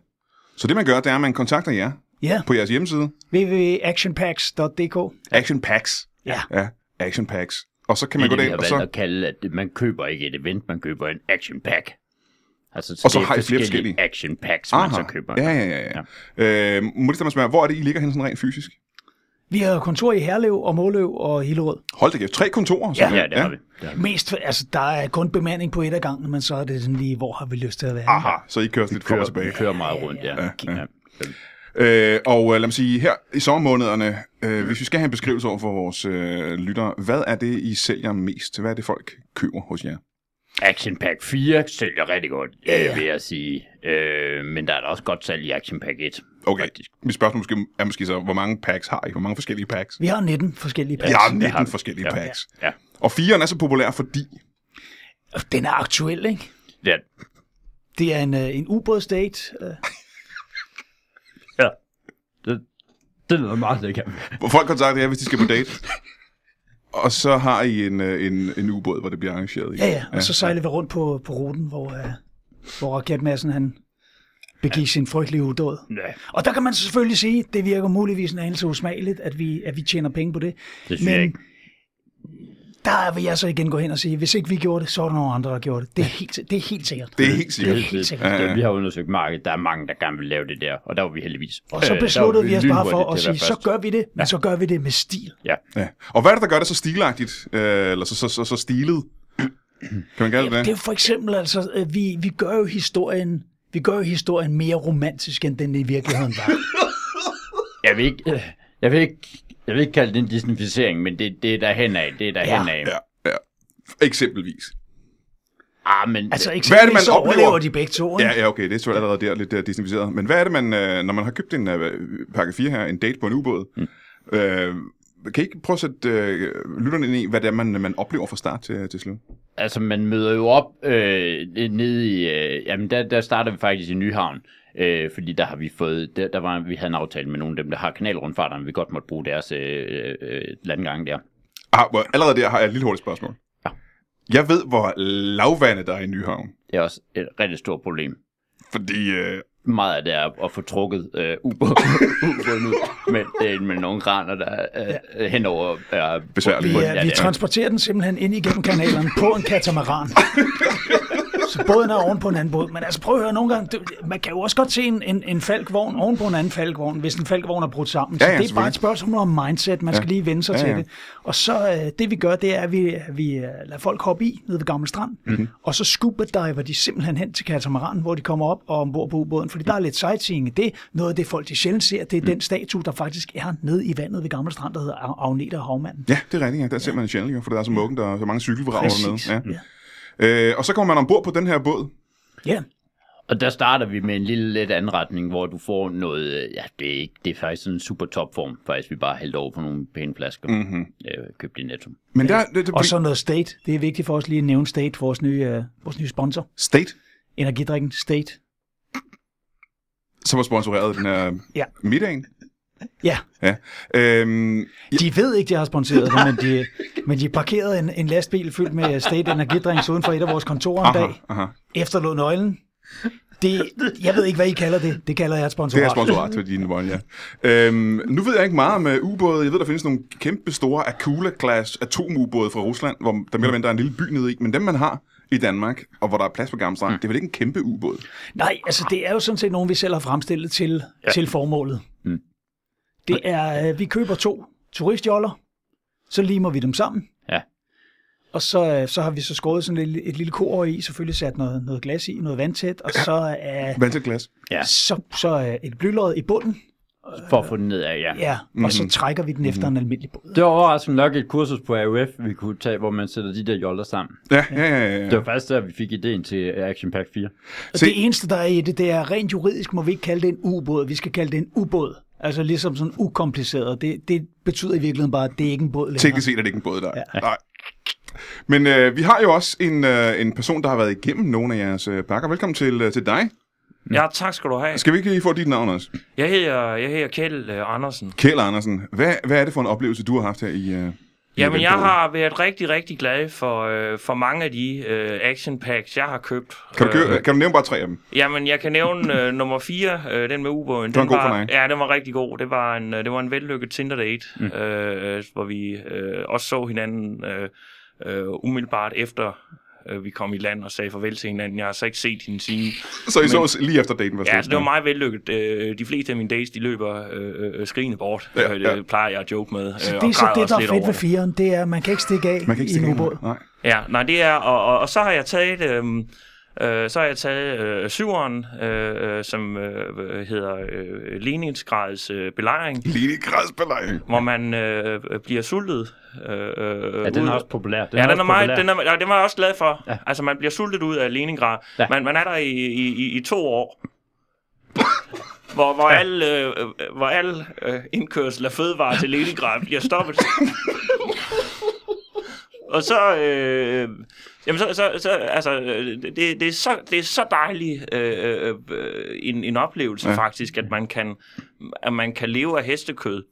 Så det man gør, det er, at man kontakter jer Ja. på jeres hjemmeside. www.actionpacks.dk Action Packs. Ja. Ja, Action Packs. Og så kan det man gå det, vi derind, har og så... at kalde, at man køber ikke et event, man køber en action pack. Altså, Og så det er har I flere forskellige. action packs, man så køber. Ja, ja, ja. ja. Øh, må det stemme spørge, hvor er det, I ligger hen sådan rent fysisk? Vi har kontor i Herlev og Måløv og Hillerød. Hold da kæft, tre kontorer. Ja. Ja, det har vi. Det har vi. Mest, altså der er kun bemanding på et af gangen, men så er det sådan lige, hvor har vi lyst til at være? Aha, så I kører lidt frem og tilbage. vi kører meget rundt, ja. Ja, ja. ja. ja. Øh, og øh, lad mig sige, her i sommermånederne, øh, hvis vi skal have en beskrivelse over for vores øh, lyttere, hvad er det, I sælger mest? Hvad er det, folk køber hos jer? Action Pack 4 sælger rigtig godt, Ja, ja, ja. ja. vil jeg sige. Øh, men der er da også godt salg i Action Pack 1. Okay, Faktisk. mit spørgsmål måske, er måske så, hvor mange packs har I? Hvor mange forskellige packs? Vi har 19 forskellige packs. Jeg har det 19 har forskellige Ja. packs. Ja. Og firen er så populær, fordi... Den er aktuel, ikke? Ja, Det er en, øh, en ubådsdate. Øh, ja. Det, det lyder meget lækkert. Hvor folk kontakter jer, hvis de skal på date. Og så har I en, øh, en, en ubåd, hvor det bliver arrangeret. i. ja, ja, og så sejler vi rundt på, på ruten, hvor, øh, hvor Raketmassen han begik sin frygtelige udåd. Ja, Og der kan man selvfølgelig sige, det virker muligvis en anelse usmageligt, at vi, at vi tjener penge på det. det synes jeg ikke. der vil jeg så igen gå hen og sige, hvis ikke vi gjorde det, så er der nogle andre, der gjorde det. Det er helt, det er helt sikkert. Det er helt Det er sikkert. helt sikkert. Ja, ja. Ja, vi har undersøgt markedet. Der er mange, der gerne vil lave det der, og der var vi heldigvis. Og så Øh, der besluttede var vi os bare for at sige, så gør vi det, men så gør vi det med stil. Ja, Ja. Og hvad er det, der gør det så stilagtigt? Øh, eller så, så, så, så stilet? Kan man kalde det Det er det? jo for eksempel, altså, øh, vi, vi gør jo historien, vi gør jo historien mere romantisk, end den i virkeligheden var. jeg vil ikke, øh, jeg vil ikke, jeg vil ikke kalde det en disnificering, men det, det er der hen af. Det er der Ja. hen af. Ja, ja. Eksempelvis. Ah, men Altså, Hvad er det, eksempelvis man så oplever? overlever de begge to. ikke? Ja, ja, okay, det er selvfølgelig allerede der lidt uh, disnificeret. Men hvad er det, man, uh, når man har købt en uh, pakke 4 her, en date på en ubåd, mm. uh, kan I ikke prøve at sætte uh, lytterne ind i, hvad det er, man, man oplever fra start til, til slut? altså, man møder jo op øh, nede i, øh, jamen der, der starter vi faktisk i Nyhavn, øh, fordi der har vi fået, der, der var, vi havde en aftale med nogle af dem, der har kanalrundfarterne, vi godt måtte bruge deres øh, øh, landgang der. Ah, well, allerede der har jeg et lille hurtigt spørgsmål. Ja. Jeg ved, hvor lavvandet der er i Nyhavn. Det er også et rigtig stort problem. Fordi uh, Meget af det er at få trukket øh, ubåden ud med, øh, med nogle graner, der øh, ja. henover er Besværligt. Vi, Ja, vi er- transporterer den simpelthen ind igennem kanalerne på en katamaran. Så båden er oven på en anden båd. Men altså prøv at høre, nogle gange, det, man kan jo også godt se en, en, en falkvogn oven på en anden falkvogn, hvis en falkvogn er brudt sammen. Så Ja, ja, det er bare et spørgsmål om mindset, man skal lige vende sig Ja, til ja. det. Og så øh, det vi gør, det er, at vi, vi øh, lader folk hoppe i nede ved Gamle Strand, Mhm. mm-hmm. og så scuba diver de simpelthen hen til katamaranen, hvor de kommer op og ombord på ubåden, fordi der er lidt sightseeing i det. Noget af det folk de sjældent ser, det er Mhm. den statue, der faktisk er nede i vandet ved Gamle Strand, der hedder Ag- Agneta Havmanden. ja, det er rigtigt, ja. Der ser man sjældent, for der er så mukken, der er så mange cykelvrag Præcis. dernede. Ja. Øh, og så kommer man ombord på den her båd. Ja. Og der starter vi med en lille lidt anretning, hvor du får noget, øh, ja, det er, ikke, det er faktisk sådan en super topform, faktisk vi bare hælder over på nogle pæne flasker, mm-hmm. øh, købt i Netto. Men der, det, det, Og så noget State. Det er vigtigt for os lige at nævne State, vores nye, uh, vores nye sponsor. State. Energidrikken State. som har sponsoreret den her Ja. middagen. Ja, Ja. Øhm, de ved ikke, de har sponsoreret det, men de, men de parkerede en, en lastbil fyldt med State Energidrinks uden for et af vores kontorer en dag, aha. efterlod nøglen. Det, jeg ved ikke, hvad I kalder det. Det kalder jeg et Det sponsorat. er sponsorat til dine bånd, ja. Øhm, nu ved jeg ikke meget om uh, ubåde. Jeg ved, der findes nogle kæmpe store Akula-class atomubåde fra Rusland, hvor der mere eller er en lille by nede i. Men dem, man har i Danmark, og hvor der er plads på Gamle Strand, det er vel ikke en kæmpe ubåd? Nej, altså det er jo sådan set nogen, vi selv har fremstillet til, ja. til formålet. Mm. Det er, øh, vi køber to turistjoller, så limer vi dem sammen. Ja. Og så, øh, så har vi så skåret sådan et, et lille kor i, selvfølgelig sat noget, noget glas i, noget vandtæt, og så er Vand til glas. Ja. så, så er et blylod i bunden, For at få den ned af, ja. ja, og så trækker vi den efter en almindelig båd. Det var overraskende nok et kursus på AUF, vi kunne tage, hvor man sætter de der joller sammen. Ja, ja, ja. ja, Det ja. var faktisk der, vi fik ideen til Action Pack 4. Og Se- det eneste, der er i det, det er rent juridisk, må vi ikke kalde det en ubåd, vi skal kalde det en ubåd. Altså ligesom sådan ukompliceret. Det, det betyder i virkeligheden bare, at det er ikke en båd længere. Teknisk set er det ikke en båd, der ja. Nej. Men øh, vi har jo også en, øh, en person, der har været igennem nogle af jeres øh, pakker. Velkommen til, øh, til dig. Ja, tak skal du have. Skal vi ikke lige få dit navn også? Jeg hedder, jeg hedder Kjeld uh, Andersen. Kjeld Andersen. Hvad, hvad er det for en oplevelse, du har haft her i... Øh, i Jamen, jeg har været rigtig, rigtig glad for, øh, for mange af de øh, action packs, jeg har købt. Kan du, kø- Øh, kan du nævne bare tre af dem? Jamen, jeg kan nævne øh, nummer 4, øh, den med ubåden. var Den en god. Ja, den var rigtig god. Det var en, øh, det var en vellykket Tinder date, mm. øh, hvor vi øh, også så hinanden øh, øh, umiddelbart efter øh, vi kom i land og sagde farvel til hinanden. Jeg har så ikke set hende siden. Så I så os lige efter daten var Ja, slut? altså, det var meget vellykket. Øh, de fleste af mine dates, de løber øh, øh, skrigende bort. Ja, Ja, ja. ja. Det plejer jeg at joke med. Så øh, det er så det, der er lidt fedt over ved firen, det er, at man kan ikke stikke af Man kan ikke i en stikke ubåd. Nej. Ja, nej, det er, og, og, og så har jeg taget, øh, øh, så har jeg taget øh, syveren, øh, øh, som øh, hedder øh, Leningrads øh, belejring, Leningrads belejring. hvor man øh, bliver sultet. Øh, øh, Ja, den ud- er også populær. Den ja, den også er meget, populær. den er, ja, den var jeg også glad for. Ja. Altså, man bliver sultet ud af Leningrad. Ja. Man, man er der i, i, i, i to år. hvor, hvor, ja. al, øh, øh, hvor al øh, indkørsel af fødevarer til Leningrad bliver stoppet. Og så, øh, jamen så, så, så altså, det, det, er så, det er så dejligt øh, øh, en, en oplevelse Ja. faktisk, at man kan, at man kan leve af hestekød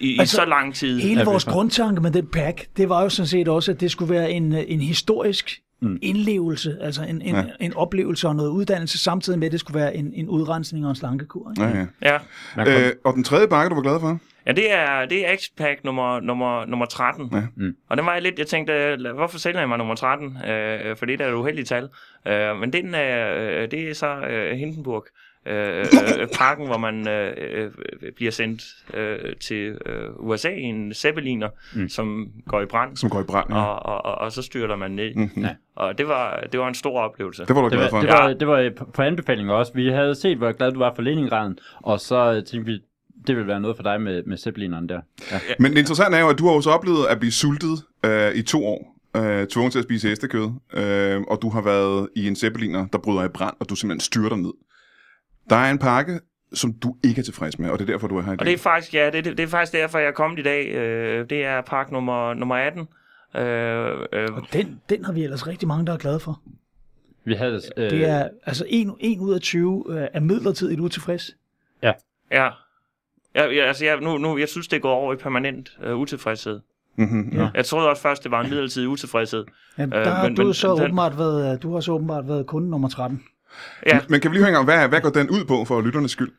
i, i Altså, så lang tid. Hele vores det grundtanke med den pack, det var jo sådan set også, at det skulle være en, en historisk Mm. indlevelse, altså en, en, Ja. en oplevelse og noget uddannelse, samtidig med, at det skulle være en, en udrensning og en slankekur. ikke? Ja, ja. Ja. Øh, og den tredje bakke, du var glad for? Ja, det er, det er X-Pack nummer, nummer, nummer 13. Ja. Mm. Og den var jeg lidt, jeg tænkte, hvorfor sælger jeg mig nummer 13? Øh, for det er et uheldigt tal. Øh, men den er, øh, det er så øh, Hindenburg. Øh, øh, parken, hvor man øh, øh, bliver sendt øh, til øh, USA i en Zeppeliner, Mm. som går i brand, Som går i brand. Ja. og, og, og, og så styrter man ned. Mm. Mm-hmm. Ja. Og det var, det var en stor oplevelse. Det var du det, glad for. var, det, var, det var på- anbefaling også. Vi havde set, hvor glad du var for Leningraden, og så øh, tænkte vi, det ville være noget for dig med, med zeppelineren der. Ja. Men det interessante er jo, at du har også oplevet at blive sultet øh, i to år. Øh, tvunget til at spise hestekød. Øh, og du har været i en zeppeliner, der bryder i brand, og du simpelthen styrter ned. Der er en pakke, som du ikke er tilfreds med, og det er derfor, du er her i Og dag. det er faktisk, ja, det, det, det er faktisk derfor, jeg er kommet i dag. Øh, det er park nummer, nummer 18. Øh, øh, Og den, den har vi ellers rigtig mange, der er glade for. Vi havde, øh, Det er altså en, en ud af 20 øh, er midlertidigt utilfreds. Ja. Ja, ja altså jeg, nu, nu, jeg synes, det er gået over i permanent øh, utilfredshed. Mm-hmm. Ja. Jeg troede også først, det var en midlertidig utilfredshed. Ja, der har men- du, men- så den- åbenbart været, du har så åbenbart været kunde nummer 13. Ja, Men kan vi lige hænge om, hvad, hvad går den ud på for lytternes skyld?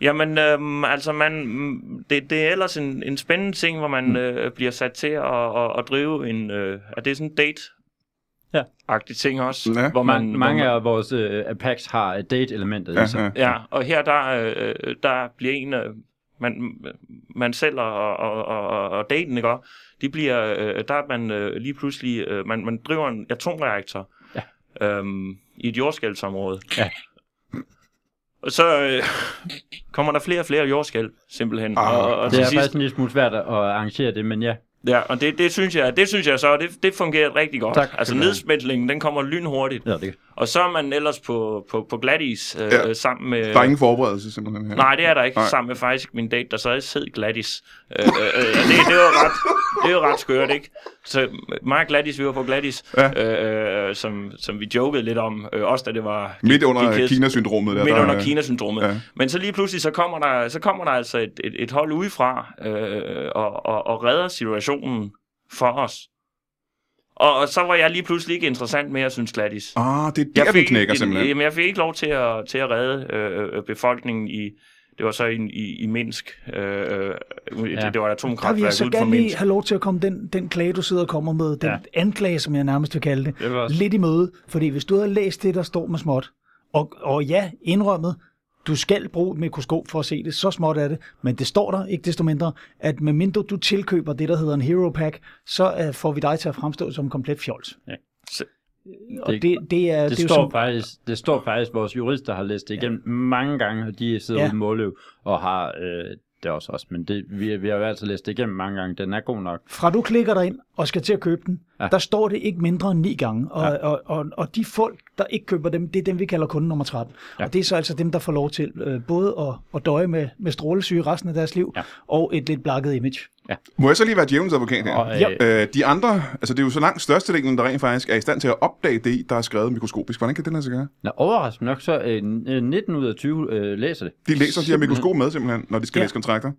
jamen, øhm, altså man, mm, det, det er ellers en, en spændende ting, hvor man øh, bliver sat til at, at, at drive en, øh, at det er sådan en date Ja. agtig ting også. Ja. Hvor man, man, mange hvor man, af vores øh, packs har et date-elementet Ja, i sig. ja. Ja, og her der, øh, der bliver en, øh, man, man selv og, og, og, og daten, ikke? også? De bliver, øh, der er man øh, lige pludselig, øh, man, man driver en atomreaktor Ja. øhm, i et jordskældsområde. Ja. Og så øh, kommer der flere og flere jordskælv, simpelthen. Ah, og, og Det er sidst, faktisk en lille smule svært at arrangere det, men ja. Ja, og det, det, synes jeg, det synes jeg så, det, det fungerer rigtig godt. Tak. Altså nedsmeltningen, den kommer lynhurtigt. Ja, det, Og så er man ellers på, på, på Gladys øh, Ja. ja. sammen med... Der er ingen forberedelse simpelthen her. Nej, det er der ikke, Nej. Sammen med faktisk min date, der så også hed Gladys. Øh, øh, øh, og det, det, er jo ret, det er jo ret skørt, ikke? så mig og Gladys, vi var på Gladys, ja. øh, som, som vi jokede lidt om, øh, også da det var... Midt under gik- Kina-syndromet. Der, Midt der, under Kina-syndromet. Ja. Ja. Men så lige pludselig, så kommer der, så kommer der altså et, et, et hold udefra øh, og, og, og redder situationen for os. Og, og så var jeg lige pludselig ikke interessant mere, synes Gladys. Ah, det er der, den knækker simpelthen. Jamen, jeg fik ikke lov til at, til at redde øh, øh, befolkningen i... Det var så i, i, i Minsk. Øh, øh, Ja. det, det var et Der vil jeg atomkraftværk så ude for gerne lige Minsk. have lov til at komme den, den klage, du sidder og kommer med, den Ja. anklage, som jeg nærmest vil kalde det, Det lidt i møde. Fordi hvis du havde læst det, der står med småt, og, og ja, indrømmet, du skal bruge et mikroskop for at se det, så småt er det, men det står der ikke desto mindre, at medmindre du tilkøber det, der hedder en Hero Pack, så uh, får vi dig til at fremstå som komplet fjols. Ja. Så- Og Det- det, det, er, Det, det, det, jo står som, faktisk, det står faktisk, vores jurister har læst det igennem ja. mange gange, og de sidder Ja. ude i Måløv og har øh, det er også os, men det, vi, vi har jo altid læst det igennem mange gange. Den er god nok. fra du klikker dig ind og skal til at købe den, Ja. ja. der står det ikke mindre end ni gange. Og, Ja. ja. og, og, og de folk, der ikke køber dem, det er dem, vi kalder kunde nummer 13. Ja. Ja. Og det er så altså dem, der får lov til øh, både at, at døje med, med strålesyge resten af deres liv, Ja. ja. og et lidt blakket image. Må jeg så lige være djævelens advokat her? Og, Ja. øh, Øh, de andre, altså det er jo så langt størstedelen, der rent faktisk er i stand til at opdage det, der er skrevet mikroskopisk. Hvordan kan det lade sig gøre? Nå, overraskende nok, så øh, 19 ud af 20 øh, læser det. De læser de her mikroskop med simpelthen, når de skal Ja. læse kontrakter.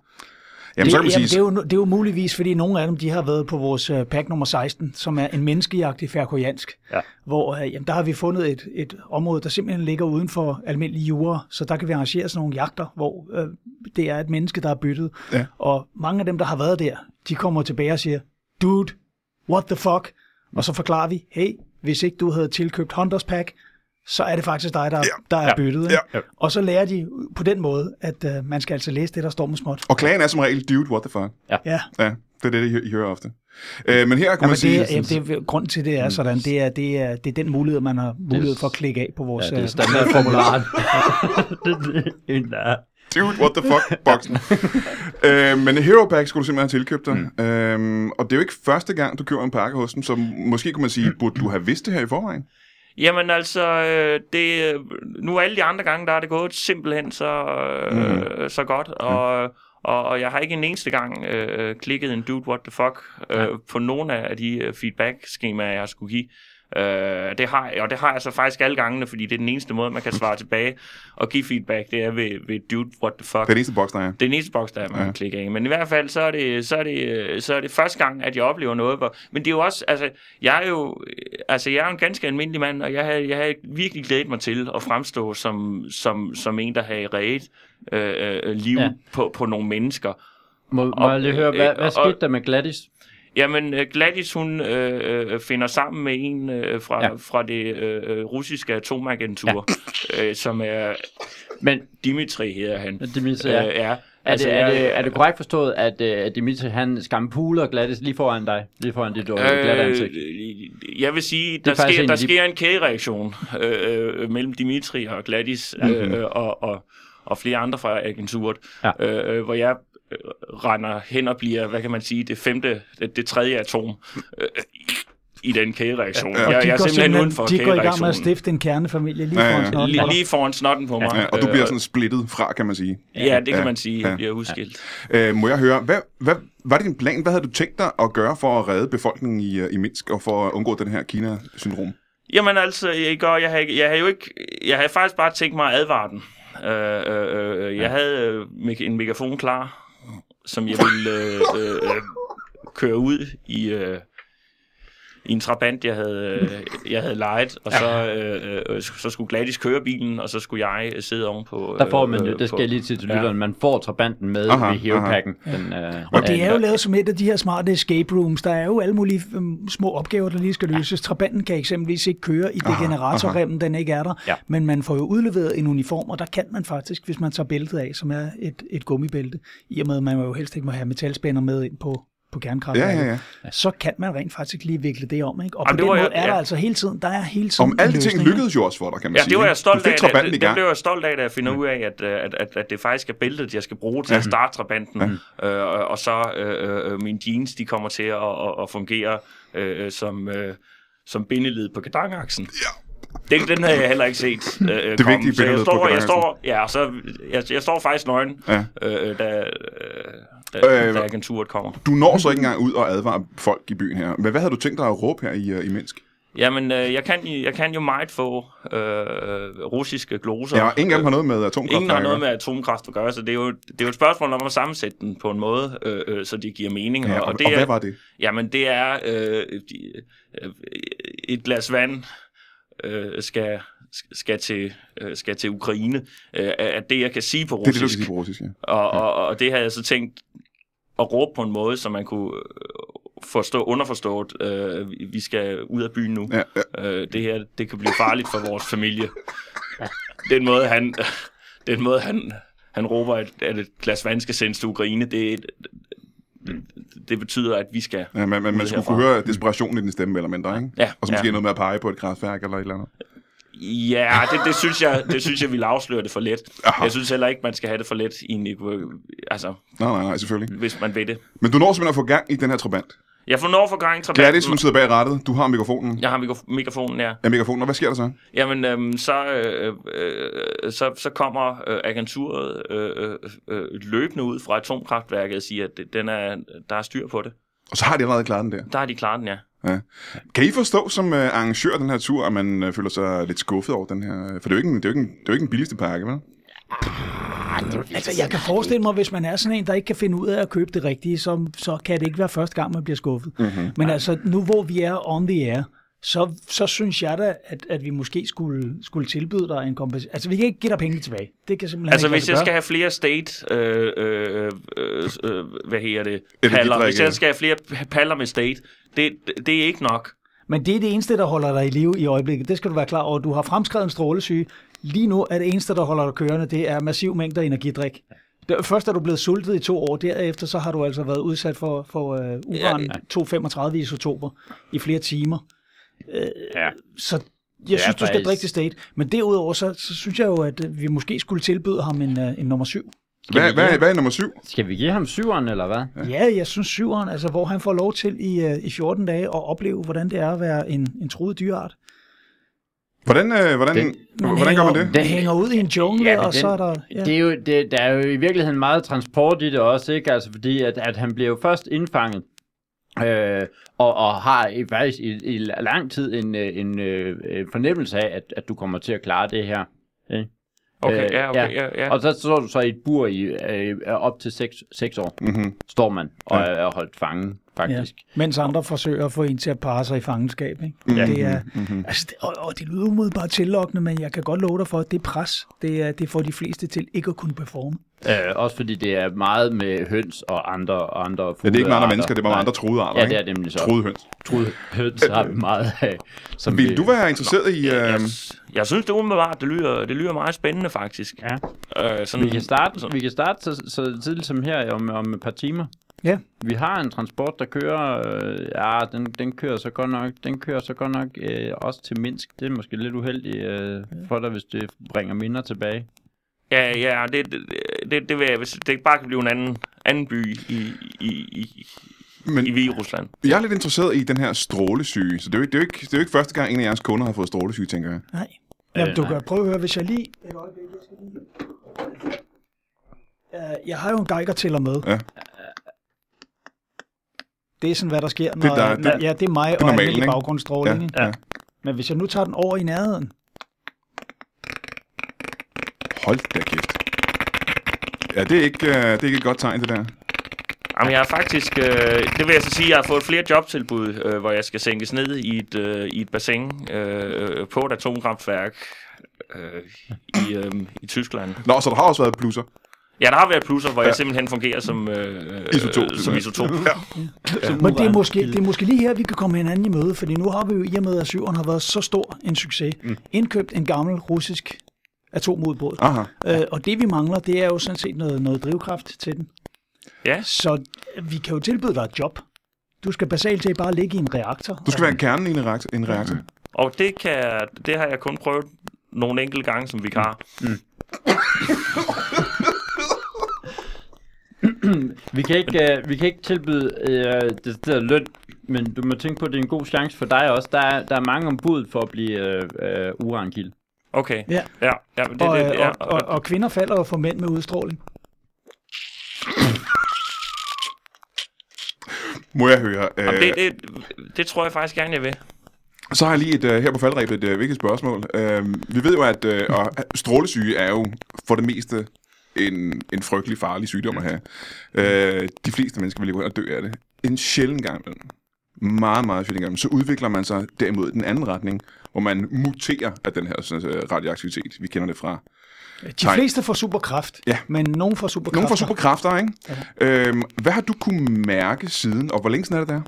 Jamen, så kan man jamen, sige, det, er jo, det er jo muligvis, fordi nogle af dem de har været på vores uh, pack nummer 16, som er en menneskejagt i færkojansk. Ja. Hvor uh, jamen, der har vi fundet et, et område, der simpelthen ligger uden for almindelig jura, så der kan vi arrangere sådan nogle jagter, hvor uh, det er et menneske, der er byttet. Ja. Og mange af dem, der har været der, de kommer tilbage og siger, dude, what the fuck? Og så forklarer vi, hey, hvis ikke du havde tilkøbt Hunters Pack, så er det faktisk dig, der, ja. der er Ja. byttet. Ikke? Ja. Og så lærer de på den måde, at uh, man skal altså læse det, der står med småt. og klagen er som regel, dude, what the fuck. Ja. Ja, det er det, I hø- I hører ofte. Øh, men her kan Ja, man sige... det, jamen, det er, grund til, det er sådan, det er, det er, det er den mulighed, man har mulighed for at klikke af på vores... Ja, det er øh, standardformularen. Dude, what the fuck, boksen. øh, men Hero Pack skulle du simpelthen have tilkøbt dig. Mm. Øhm, og det er jo ikke første gang, du køber en pakke hos dem, så måske kunne man sige, burde du have vidst det her i forvejen? Jamen altså, øh, det, nu alle de andre gange, der er det gået simpelthen så, øh, Mhm. mm. så godt, og, og, og jeg har ikke en eneste gang øh, klikket en dude what the fuck øh, på nogen af de øh, feedback-skemaer, jeg skulle give. Øh, det har jeg, og det har jeg så faktisk alle gangene, fordi det er den eneste måde, man kan svare tilbage og give feedback, det er ved, ved dude what the fuck. Det er det eneste boks, der er. Det er den eneste boks, der er, man Ja. kan klikke af. Men i hvert fald, så er det, så er det, øh, så er det første gang, at jeg oplever noget. Hvor, men det er jo også, altså, jeg er jo, øh, altså, jeg er jo en ganske almindelig mand, og jeg har, jeg har virkelig glædet mig til at fremstå som, som, som en, der har reddet øh, øh, liv Ja. på, på nogle mennesker. må, må Og- jeg lige høre, hvad, øh, hvad og- skete der med Gladys? Jamen, øh, Gladys, hun øh, øh, finder sammen med en øh, fra, Ja. ja. fra det øh, øh, russiske atomagentur, ja. øh, som er Men Dimitri, hedder han. Dimitri, Øh, ja. ja. Er, det, er, det, er det korrekt forstået, at, at Dimitri han skampuler Gladys lige foran dig? Lige foran dit øh, glatte ansigt? Jeg vil sige, er der, sker, der de- sker en kædereaktion øh, øh, mellem Dimitri og Gladys øh, øh, og, og, og flere andre fra agenturet, Ja. øh, hvor jeg render hen og bliver, hvad kan man sige, det femte, det, det tredje atom øh, i, den kædereaktion. Ja, Ja, jeg, jeg er går simpelthen uden for de går i gang med at stifte en kernefamilie lige Ja, ja. foran snotten. Lige, lige foran snotten på mig. Ja, og du Øh, bliver sådan splittet fra, kan man sige. Ja, det kan Ja, man sige. ja. Jeg bliver udskilt. Øh, må jeg høre, hvad, hvad var det din plan? Hvad havde du tænkt dig at gøre for at redde befolkningen i, øh, i Minsk og for at undgå den her Kina-syndrom? Jamen altså, jeg, gør, jeg, havde, jeg havde jo ikke, jeg havde faktisk bare tænkt mig at advare den. Øh, øh, øh, jeg havde øh, me- en megafon klar, som jeg ville øh, øh, øh, køre ud i, øh, i en trabant, jeg havde, øh, jeg havde lejet, og så, øh, øh, så skulle Gladys køre bilen, og så skulle jeg øh, sidde ovenpå. Der får man jo, øh, det skal jeg lige til til Ja. lytteren, man får trabanten med Aha, ved Hero-packen. Den, øh, Og det er jo ja, lavet som et af de her smarte escape rooms. Der er jo alle mulige øhm, små opgaver, der lige skal løses. Trabanten kan eksempelvis ikke køre i det generatorremmen, den ikke er der. Ja. Men man får jo udleveret en uniform, og der kan man faktisk, hvis man tager bæltet af, som er et, et gummibælte, i og med at man jo helst ikke må have metalspænder med ind på på Ja, kernekraftværket, ja, ja. så kan man rent faktisk lige vikle det om. Ikke? Og Jamen, på det den var måde jeg- er der ja. altså hele tiden, der er hele tiden Om alle en de ting løsning, ikke? lykkedes jo også for dig, kan man Ja, sige. det var jeg stolt af. Det, det gang. blev jeg stolt af, da jeg finder ud af, at, øh, at, at, at det faktisk er bæltet, jeg skal bruge til at starte trabanten. Øh, og så øh, øh, mine jeans, de kommer til at, at, at fungere øh, som, øh, som bindeled på kadangaksen. Ja. Den, den havde jeg heller ikke set øh, Det komme. vigtige Så jeg bindeled på står, jeg står, ja, så jeg, jeg står faktisk nøgen, Ja. øh, da, øh, øh, Øh, da agenturet kommer. Du når så ikke engang ud og advare folk i byen her. Men hvad havde du tænkt dig at råbe her i, øh, i Minsk? Jamen, øh, jeg, kan, jeg kan jo meget få øh, russiske gloser. Ja, ingen af dem har noget med Ingen atomkraft. har noget med atomkraft at gøre, så det er jo, det er jo et spørgsmål om at sammensætte den på en måde, øh, øh, så det giver mening. Ja, og, og, det og er, hvad var det? Jamen, det er øh, de, øh, et glas vand øh, skal, skal, til, øh, skal til Ukraine, øh, at det, jeg kan sige på Det er det, du kan russisk. sige på russisk, ja. Og, og, og det havde jeg så tænkt at råbe på en måde, så man kunne øh, forstå, underforstået, øh, vi- skal ud af byen nu. Ja, ja. Øh, det her, det kan blive farligt for vores familie. Den måde, han, den måde, han, han råber, at, at et glas vand skal sendes til Ukraine, det, det, det betyder, at vi skal... ja man, man, man skulle kunne høre desperationen i din stemme, eller mindre, ikke? Ja, Og så måske ja. noget med at pege på et kraftværk eller et eller andet. Ja, det, det, synes jeg, det synes jeg ville afsløre det for let. Aha. Jeg synes heller ikke, man skal have det for let, i en, altså, Nej, nej, nej, selvfølgelig. hvis man ved det. Men du når simpelthen at få gang i den her trabant. Jeg får når for gang til Gladys, hun sidder bag rattet. Du har mikrofonen. Jeg har mikro- mikrofonen, ja. Ja, mikrofonen. Og hvad sker der så? Jamen, øhm, så, øh, øh, så, så kommer øh, agenturet øh, øh, øh, løbende ud fra atomkraftværket og siger, at den er, der er styr på det. Og så har de allerede klaret den der. Der har de klaret den, ja. Ja. Kan I forstå som uh, arrangør af den her tur, at man uh, føler sig lidt skuffet over den her? For det er jo ikke, en- det er jo ikke, en- det er jo ikke den billigste pakke, vel? Altså, jeg kan forestille mig, hvis man er sådan en, der ikke kan finde ud af at købe det rigtige, så, så kan det ikke være første gang, man bliver skuffet. Mm-hmm. Men altså, nu hvor vi er on the air, så, så synes jeg da, at, at vi måske skulle, skulle tilbyde dig en kompensation. Altså, vi kan ikke give dig penge tilbage. Det kan simpelthen Altså, ikke hvis jeg gøre. skal have flere state, øh, øh, øh, øh, hvad hedder det, paller, hvis jeg skal have flere paller med state, det, det er ikke nok. Men det er det eneste, der holder dig i live i øjeblikket. Det skal du være klar over. Du har fremskrevet en strålesyge. Lige nu er det eneste, der holder dig kørende, det er massiv mængder energidrik. Først er du blevet sultet i to år, derefter så har du altså været udsat for, for uh, uran 235 isotoper i flere timer. Ja. Så jeg synes, du skal faktisk- drikke det state. Men derudover, så, så synes jeg jo, at øh, vi måske skulle tilbyde ham en, uh, en nummer syv. Hvad, hvad, hvad er nummer syv? Skal vi give ham syveren, eller hvad? Ja, jeg synes syveren, altså hvor han får lov til i, uh, i 14 dage at opleve, hvordan det er at være en, en truet dyreart. Hvordan, øh, hvordan, Den- Man hvordan gør man hænger- det? Man hænger ud i en jungle, Ja, men og så er der... Ja. Det er jo, det, der er jo i virkeligheden meget transport i det også, ikke? Altså fordi, at, at han bliver jo først indfanget, øh, og, og har i, faktisk i, i lang tid en, øh, en øh, øh, fornemmelse af, at, at du kommer til at klare det her. Ikke? Okay, Øh, ja, okay, ja, ja. Og så står du så i et bur i øh, op til 6, 6 år, Mm-hmm. står man og Ja. er, er holdt fange, faktisk. Ja. Mens andre forsøger at få en til at parre sig i fangenskab. Ikke? Mhm. Ja. Det er, altså, det, og, og det lyder umiddelbart tillokkende, men jeg kan godt love dig for, at det pres, det, er, det får de fleste til ikke at kunne performe. Øh, også fordi det er meget med høns og andre, og andre Ja, det er ikke med andre mennesker, det er bare med Nej. andre troede arter, Ja, det er nemlig så. Troede høns. Trude høns har vi meget af. Som Vil vi- du være interesseret i... jeg, Øh, jeg synes, det umiddelbart, det lyder, det lyder meget spændende, faktisk. Ja. Øh, sådan, Vi kan starte, sådan- vi kan starte så, så tidligt som her om, om et par timer. Ja. Vi har en transport, der kører, øh, ja, den, den kører så godt nok, den kører så godt nok øh, også til Minsk. Det er måske lidt uheldigt øh, for dig, hvis det bringer minder tilbage. Ja, ja, det, det, det, det vil jeg, hvis det bare kan blive en anden, anden by i, i, i, men i Hviderusland. jeg er lidt interesseret i den her strålesyge, så det er jo ikke, det er jo ikke, det er jo ikke første gang, en af jeres kunder har fået strålesyge, tænker jeg. Nej. Jamen, Øh, du nej. kan prøve at høre, hvis jeg lige... Øjeblik, jeg har jo en geiger med. Ja. Det er sådan, hvad der sker, når... Det er der- når det- ja, det er mig og normalen, almindelig baggrundsstråling. ikke? ja. Men hvis jeg nu tager den over i nærheden, Hold da kæft. Ja, det er ikke, øh, det er ikke et godt tegn, det der. Jamen, jeg har faktisk, øh, det vil jeg så sige, jeg har fået flere jobtilbud, øh, hvor jeg skal sænkes ned i et, øh, i et bassin øh, på et atomkraftværk øh, i, øh, i Tyskland. Nå, så der har også været plusser. Ja, der har været plusser, hvor ja. Ja. jeg simpelthen fungerer som, øh, Isotop, øh, som isotop. Ja. Men det er, måske, det er måske lige her, vi kan komme hinanden i møde, fordi nu har vi jo i og med, at syveren har været så stor en succes, mm. indkøbt en gammel russisk atomudbrud. Aha. Øh, og det vi mangler, det er jo sådan set noget, noget drivkraft til den. Ja. Så vi kan jo tilbyde dig et job. Du skal basalt set bare ligge i en reaktor. Du skal være kernen i en reaktor. En reaktor. Og det, kan, det har jeg kun prøvet nogle enkelte gange som vikar. Vi kan ikke, øh, vi kan ikke tilbyde øh, det der løn, men du må tænke på, at det er en god chance for dig også. Der er, der er mange ombud for at blive øh, øh, urankilde. Okay. Ja. Ja, ja det, og, det, øh, ja, og, og, og kvinder falder jo for mænd med udstråling. må jeg høre. Øh, Jamen, det, det, det tror jeg faktisk gerne, jeg vil. Så har jeg lige et, uh, her på faldrebet et uh, vigtigt spørgsmål. Uh, vi ved jo, at uh, og strålesyge er jo for det meste en, en frygtelig farlig sygdom at have. Uh, de fleste mennesker vil hen og dø af det. En sjælden gang imellem, meget, meget sjældent gang, så udvikler man sig derimod i den anden retning, hvor man muterer af den her sådan, uh, radioaktivitet. Vi kender det fra De Tegn. fleste får superkraft, Ja. men nogen får superkraft. Nogle får superkræfter, ikke? Ja. Øhm, hvad har du kunne mærke siden, og hvor længe siden er det der?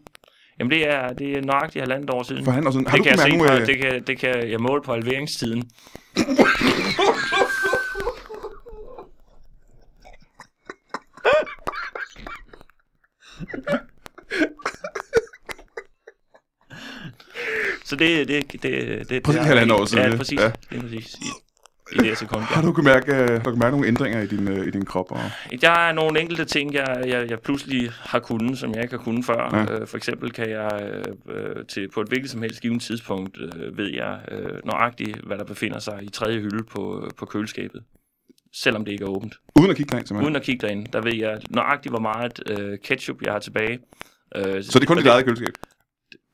Jamen, det er, det er nøjagtigt halvandet år siden. For han og sådan, har det du kan, jeg kunne se nogle, øh, det, kan, det kan jeg måle på halveringstiden. Så det det det det, Præcis det- halvandet år siden, Ja, præcis. Ja. Ja. Det er præcis i, i det her sekund. har du kunne mærke, øh, har du kunne mærke nogle ændringer i din, øh, i din krop? Og... Der er nogle enkelte ting, jeg, jeg, jeg pludselig har kunnet, som jeg ikke har kunnet før. Ja. Ja. Øh, for eksempel kan jeg øh, øh, til, på et hvilket som helst givet tidspunkt, øh, ved jeg øh, nøjagtigt, hvad der befinder sig i tredje hylde på, på køleskabet. Selvom det ikke er åbent. Uden at kigge derind, simpelthen. Uden at kigge derind, der ved jeg nøjagtigt, hvor meget øh, ketchup jeg har tilbage. Øh, Så det er kun dit eget køleskab?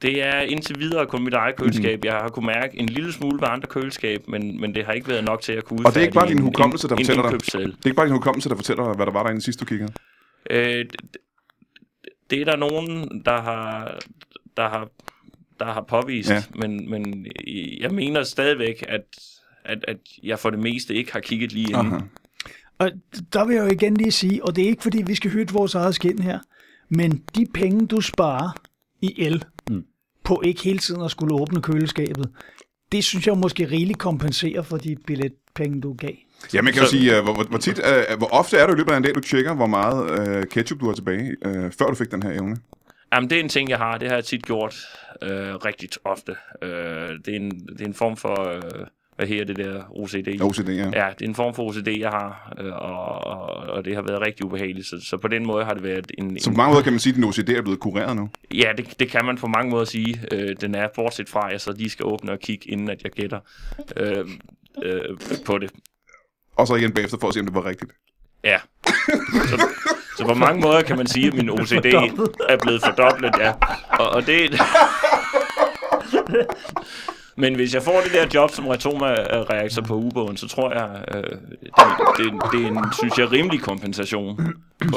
det er indtil videre kun mit eget køleskab. Jeg har kunne mærke en lille smule ved andre køleskab, men, men det har ikke været nok til at kunne Og det er ikke bare din hukommelse, der en, fortæller dig? Det er ikke bare din hukommelse, der fortæller dig, hvad der var derinde sidst, du kiggede? Øh, d- d- det er der nogen, der har, der har, der har påvist, ja. men, men jeg mener stadigvæk, at, at, at jeg for det meste ikke har kigget lige inden. Aha. Og der vil jeg jo igen lige sige, og det er ikke fordi, vi skal hytte vores eget skin her, men de penge, du sparer i el, mm. på ikke hele tiden at skulle åbne køleskabet, det synes jeg måske rigeligt kompenserer for de billetpenge, du gav. Ja, man kan jo Så- sige, øh, hvor, hvor, tit, øh, hvor ofte er du i løbet af en dag, du tjekker, hvor meget øh, ketchup du har tilbage, øh, før du fik den her evne? Jamen, det er en ting, jeg har. Det har jeg tit gjort øh, rigtig ofte. Øh, det, er en, det er en form for, øh, hvad her det der OCD? OCD, ja. Ja, det er en form for OCD, jeg har, øh, og, og, og det har været rigtig ubehageligt. Så, så på den måde har det været en... Så på mange måder kan man sige, at din OCD er blevet kureret nu. Ja, det, det kan man på mange måder sige. Øh, den er bortset fra, at jeg så lige skal åbne og kigge, inden at jeg gætter øh, øh, på det. Og så igen bagefter for at se, om det var rigtigt. Ja. Så, så på mange måder kan man sige, at min OCD er blevet fordoblet, ja. Og, og det... Men hvis jeg får det der job som retoma-reaktor på ubåden, så tror jeg, øh, det, det, det er en, synes jeg, rimelig kompensation.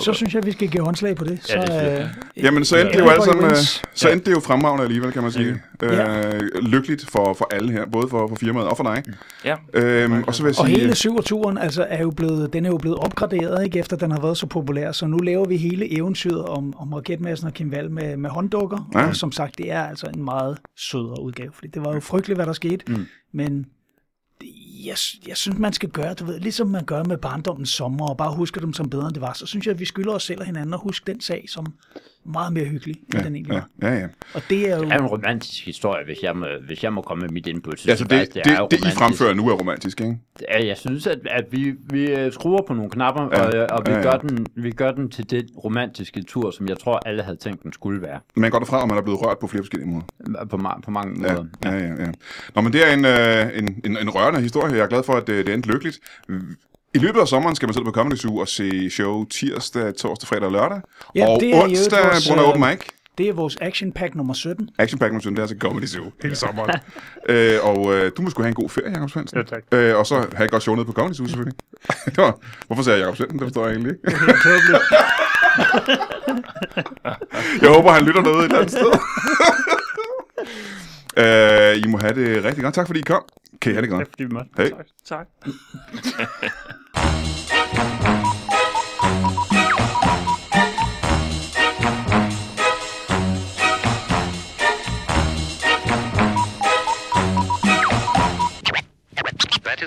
Så synes jeg, vi skal give håndslag på det. Så, Ja, det øh, Jamen, så endte det jo alle sammen, øh, wins. så endte det jo fremragende alligevel, kan man sige. Ja. Øh, lykkeligt for, for alle her, både for, for firmaet og for dig. Ja. Øhm, og så vil jeg Og sige... hele syverturen altså, er jo blevet, den er jo blevet opgraderet, ikke, efter den har været så populær. Så nu laver vi hele eventyret om, om Raketmassen og Kim Wall med, med hånddukker. Ja. Ja. Og som sagt, det er altså en meget sødere udgave. Fordi det var jo frygteligt, hvad der skete. Mm. Men jeg, jeg synes, man skal gøre, du ved, ligesom man gør med barndommens sommer, og bare huske dem som bedre, end det var. Så synes jeg, at vi skylder os selv og hinanden at huske den sag som meget mere hyggelig, end Ja, den egentlig ja, var. ja, ja. Og det er jo... Det er en romantisk historie, hvis jeg må, hvis jeg må komme med mit input. Så Altså, det, faktisk, det, er det, I fremfører nu er romantisk, ikke? Ja, jeg synes, at, at vi, vi øh, skruer på nogle knapper, ja, og, øh, og vi, ja, ja, ja. ja. Gør den, vi gør den til det romantiske tur, som jeg tror, alle havde tænkt, den skulle være. Man går derfra, og man er blevet rørt på flere forskellige måder. På, ma- på mange Ja, måder. ja, ja, ja. Nå, men det er en, øh, en, en, en rørende historie. Jeg er glad for, at det, det endte lykkeligt. I løbet af sommeren skal man selv på Comedy Zoo og se show tirsdag, torsdag, fredag og lørdag. Ja, og det er onsdag vores, øh, open mic. Det er vores action pack nummer 17. Action Pack det er altså Comedy Zoo hele sommeren. øh, og øh, du må sgu have en god ferie, Jacob Svendsen. Jo, tak. Øh, og så have et godt show nede på Comedy Zoo, selvfølgelig. det var, hvorfor sagde jeg Jacob Svendsen? Det forstår jeg egentlig ikke. jeg håber, han lytter noget et eller andet sted. øh, I må have det rigtig godt. Tak fordi I kom. Kan I have det godt. fordi vi måtte. Hej. Tak. tak.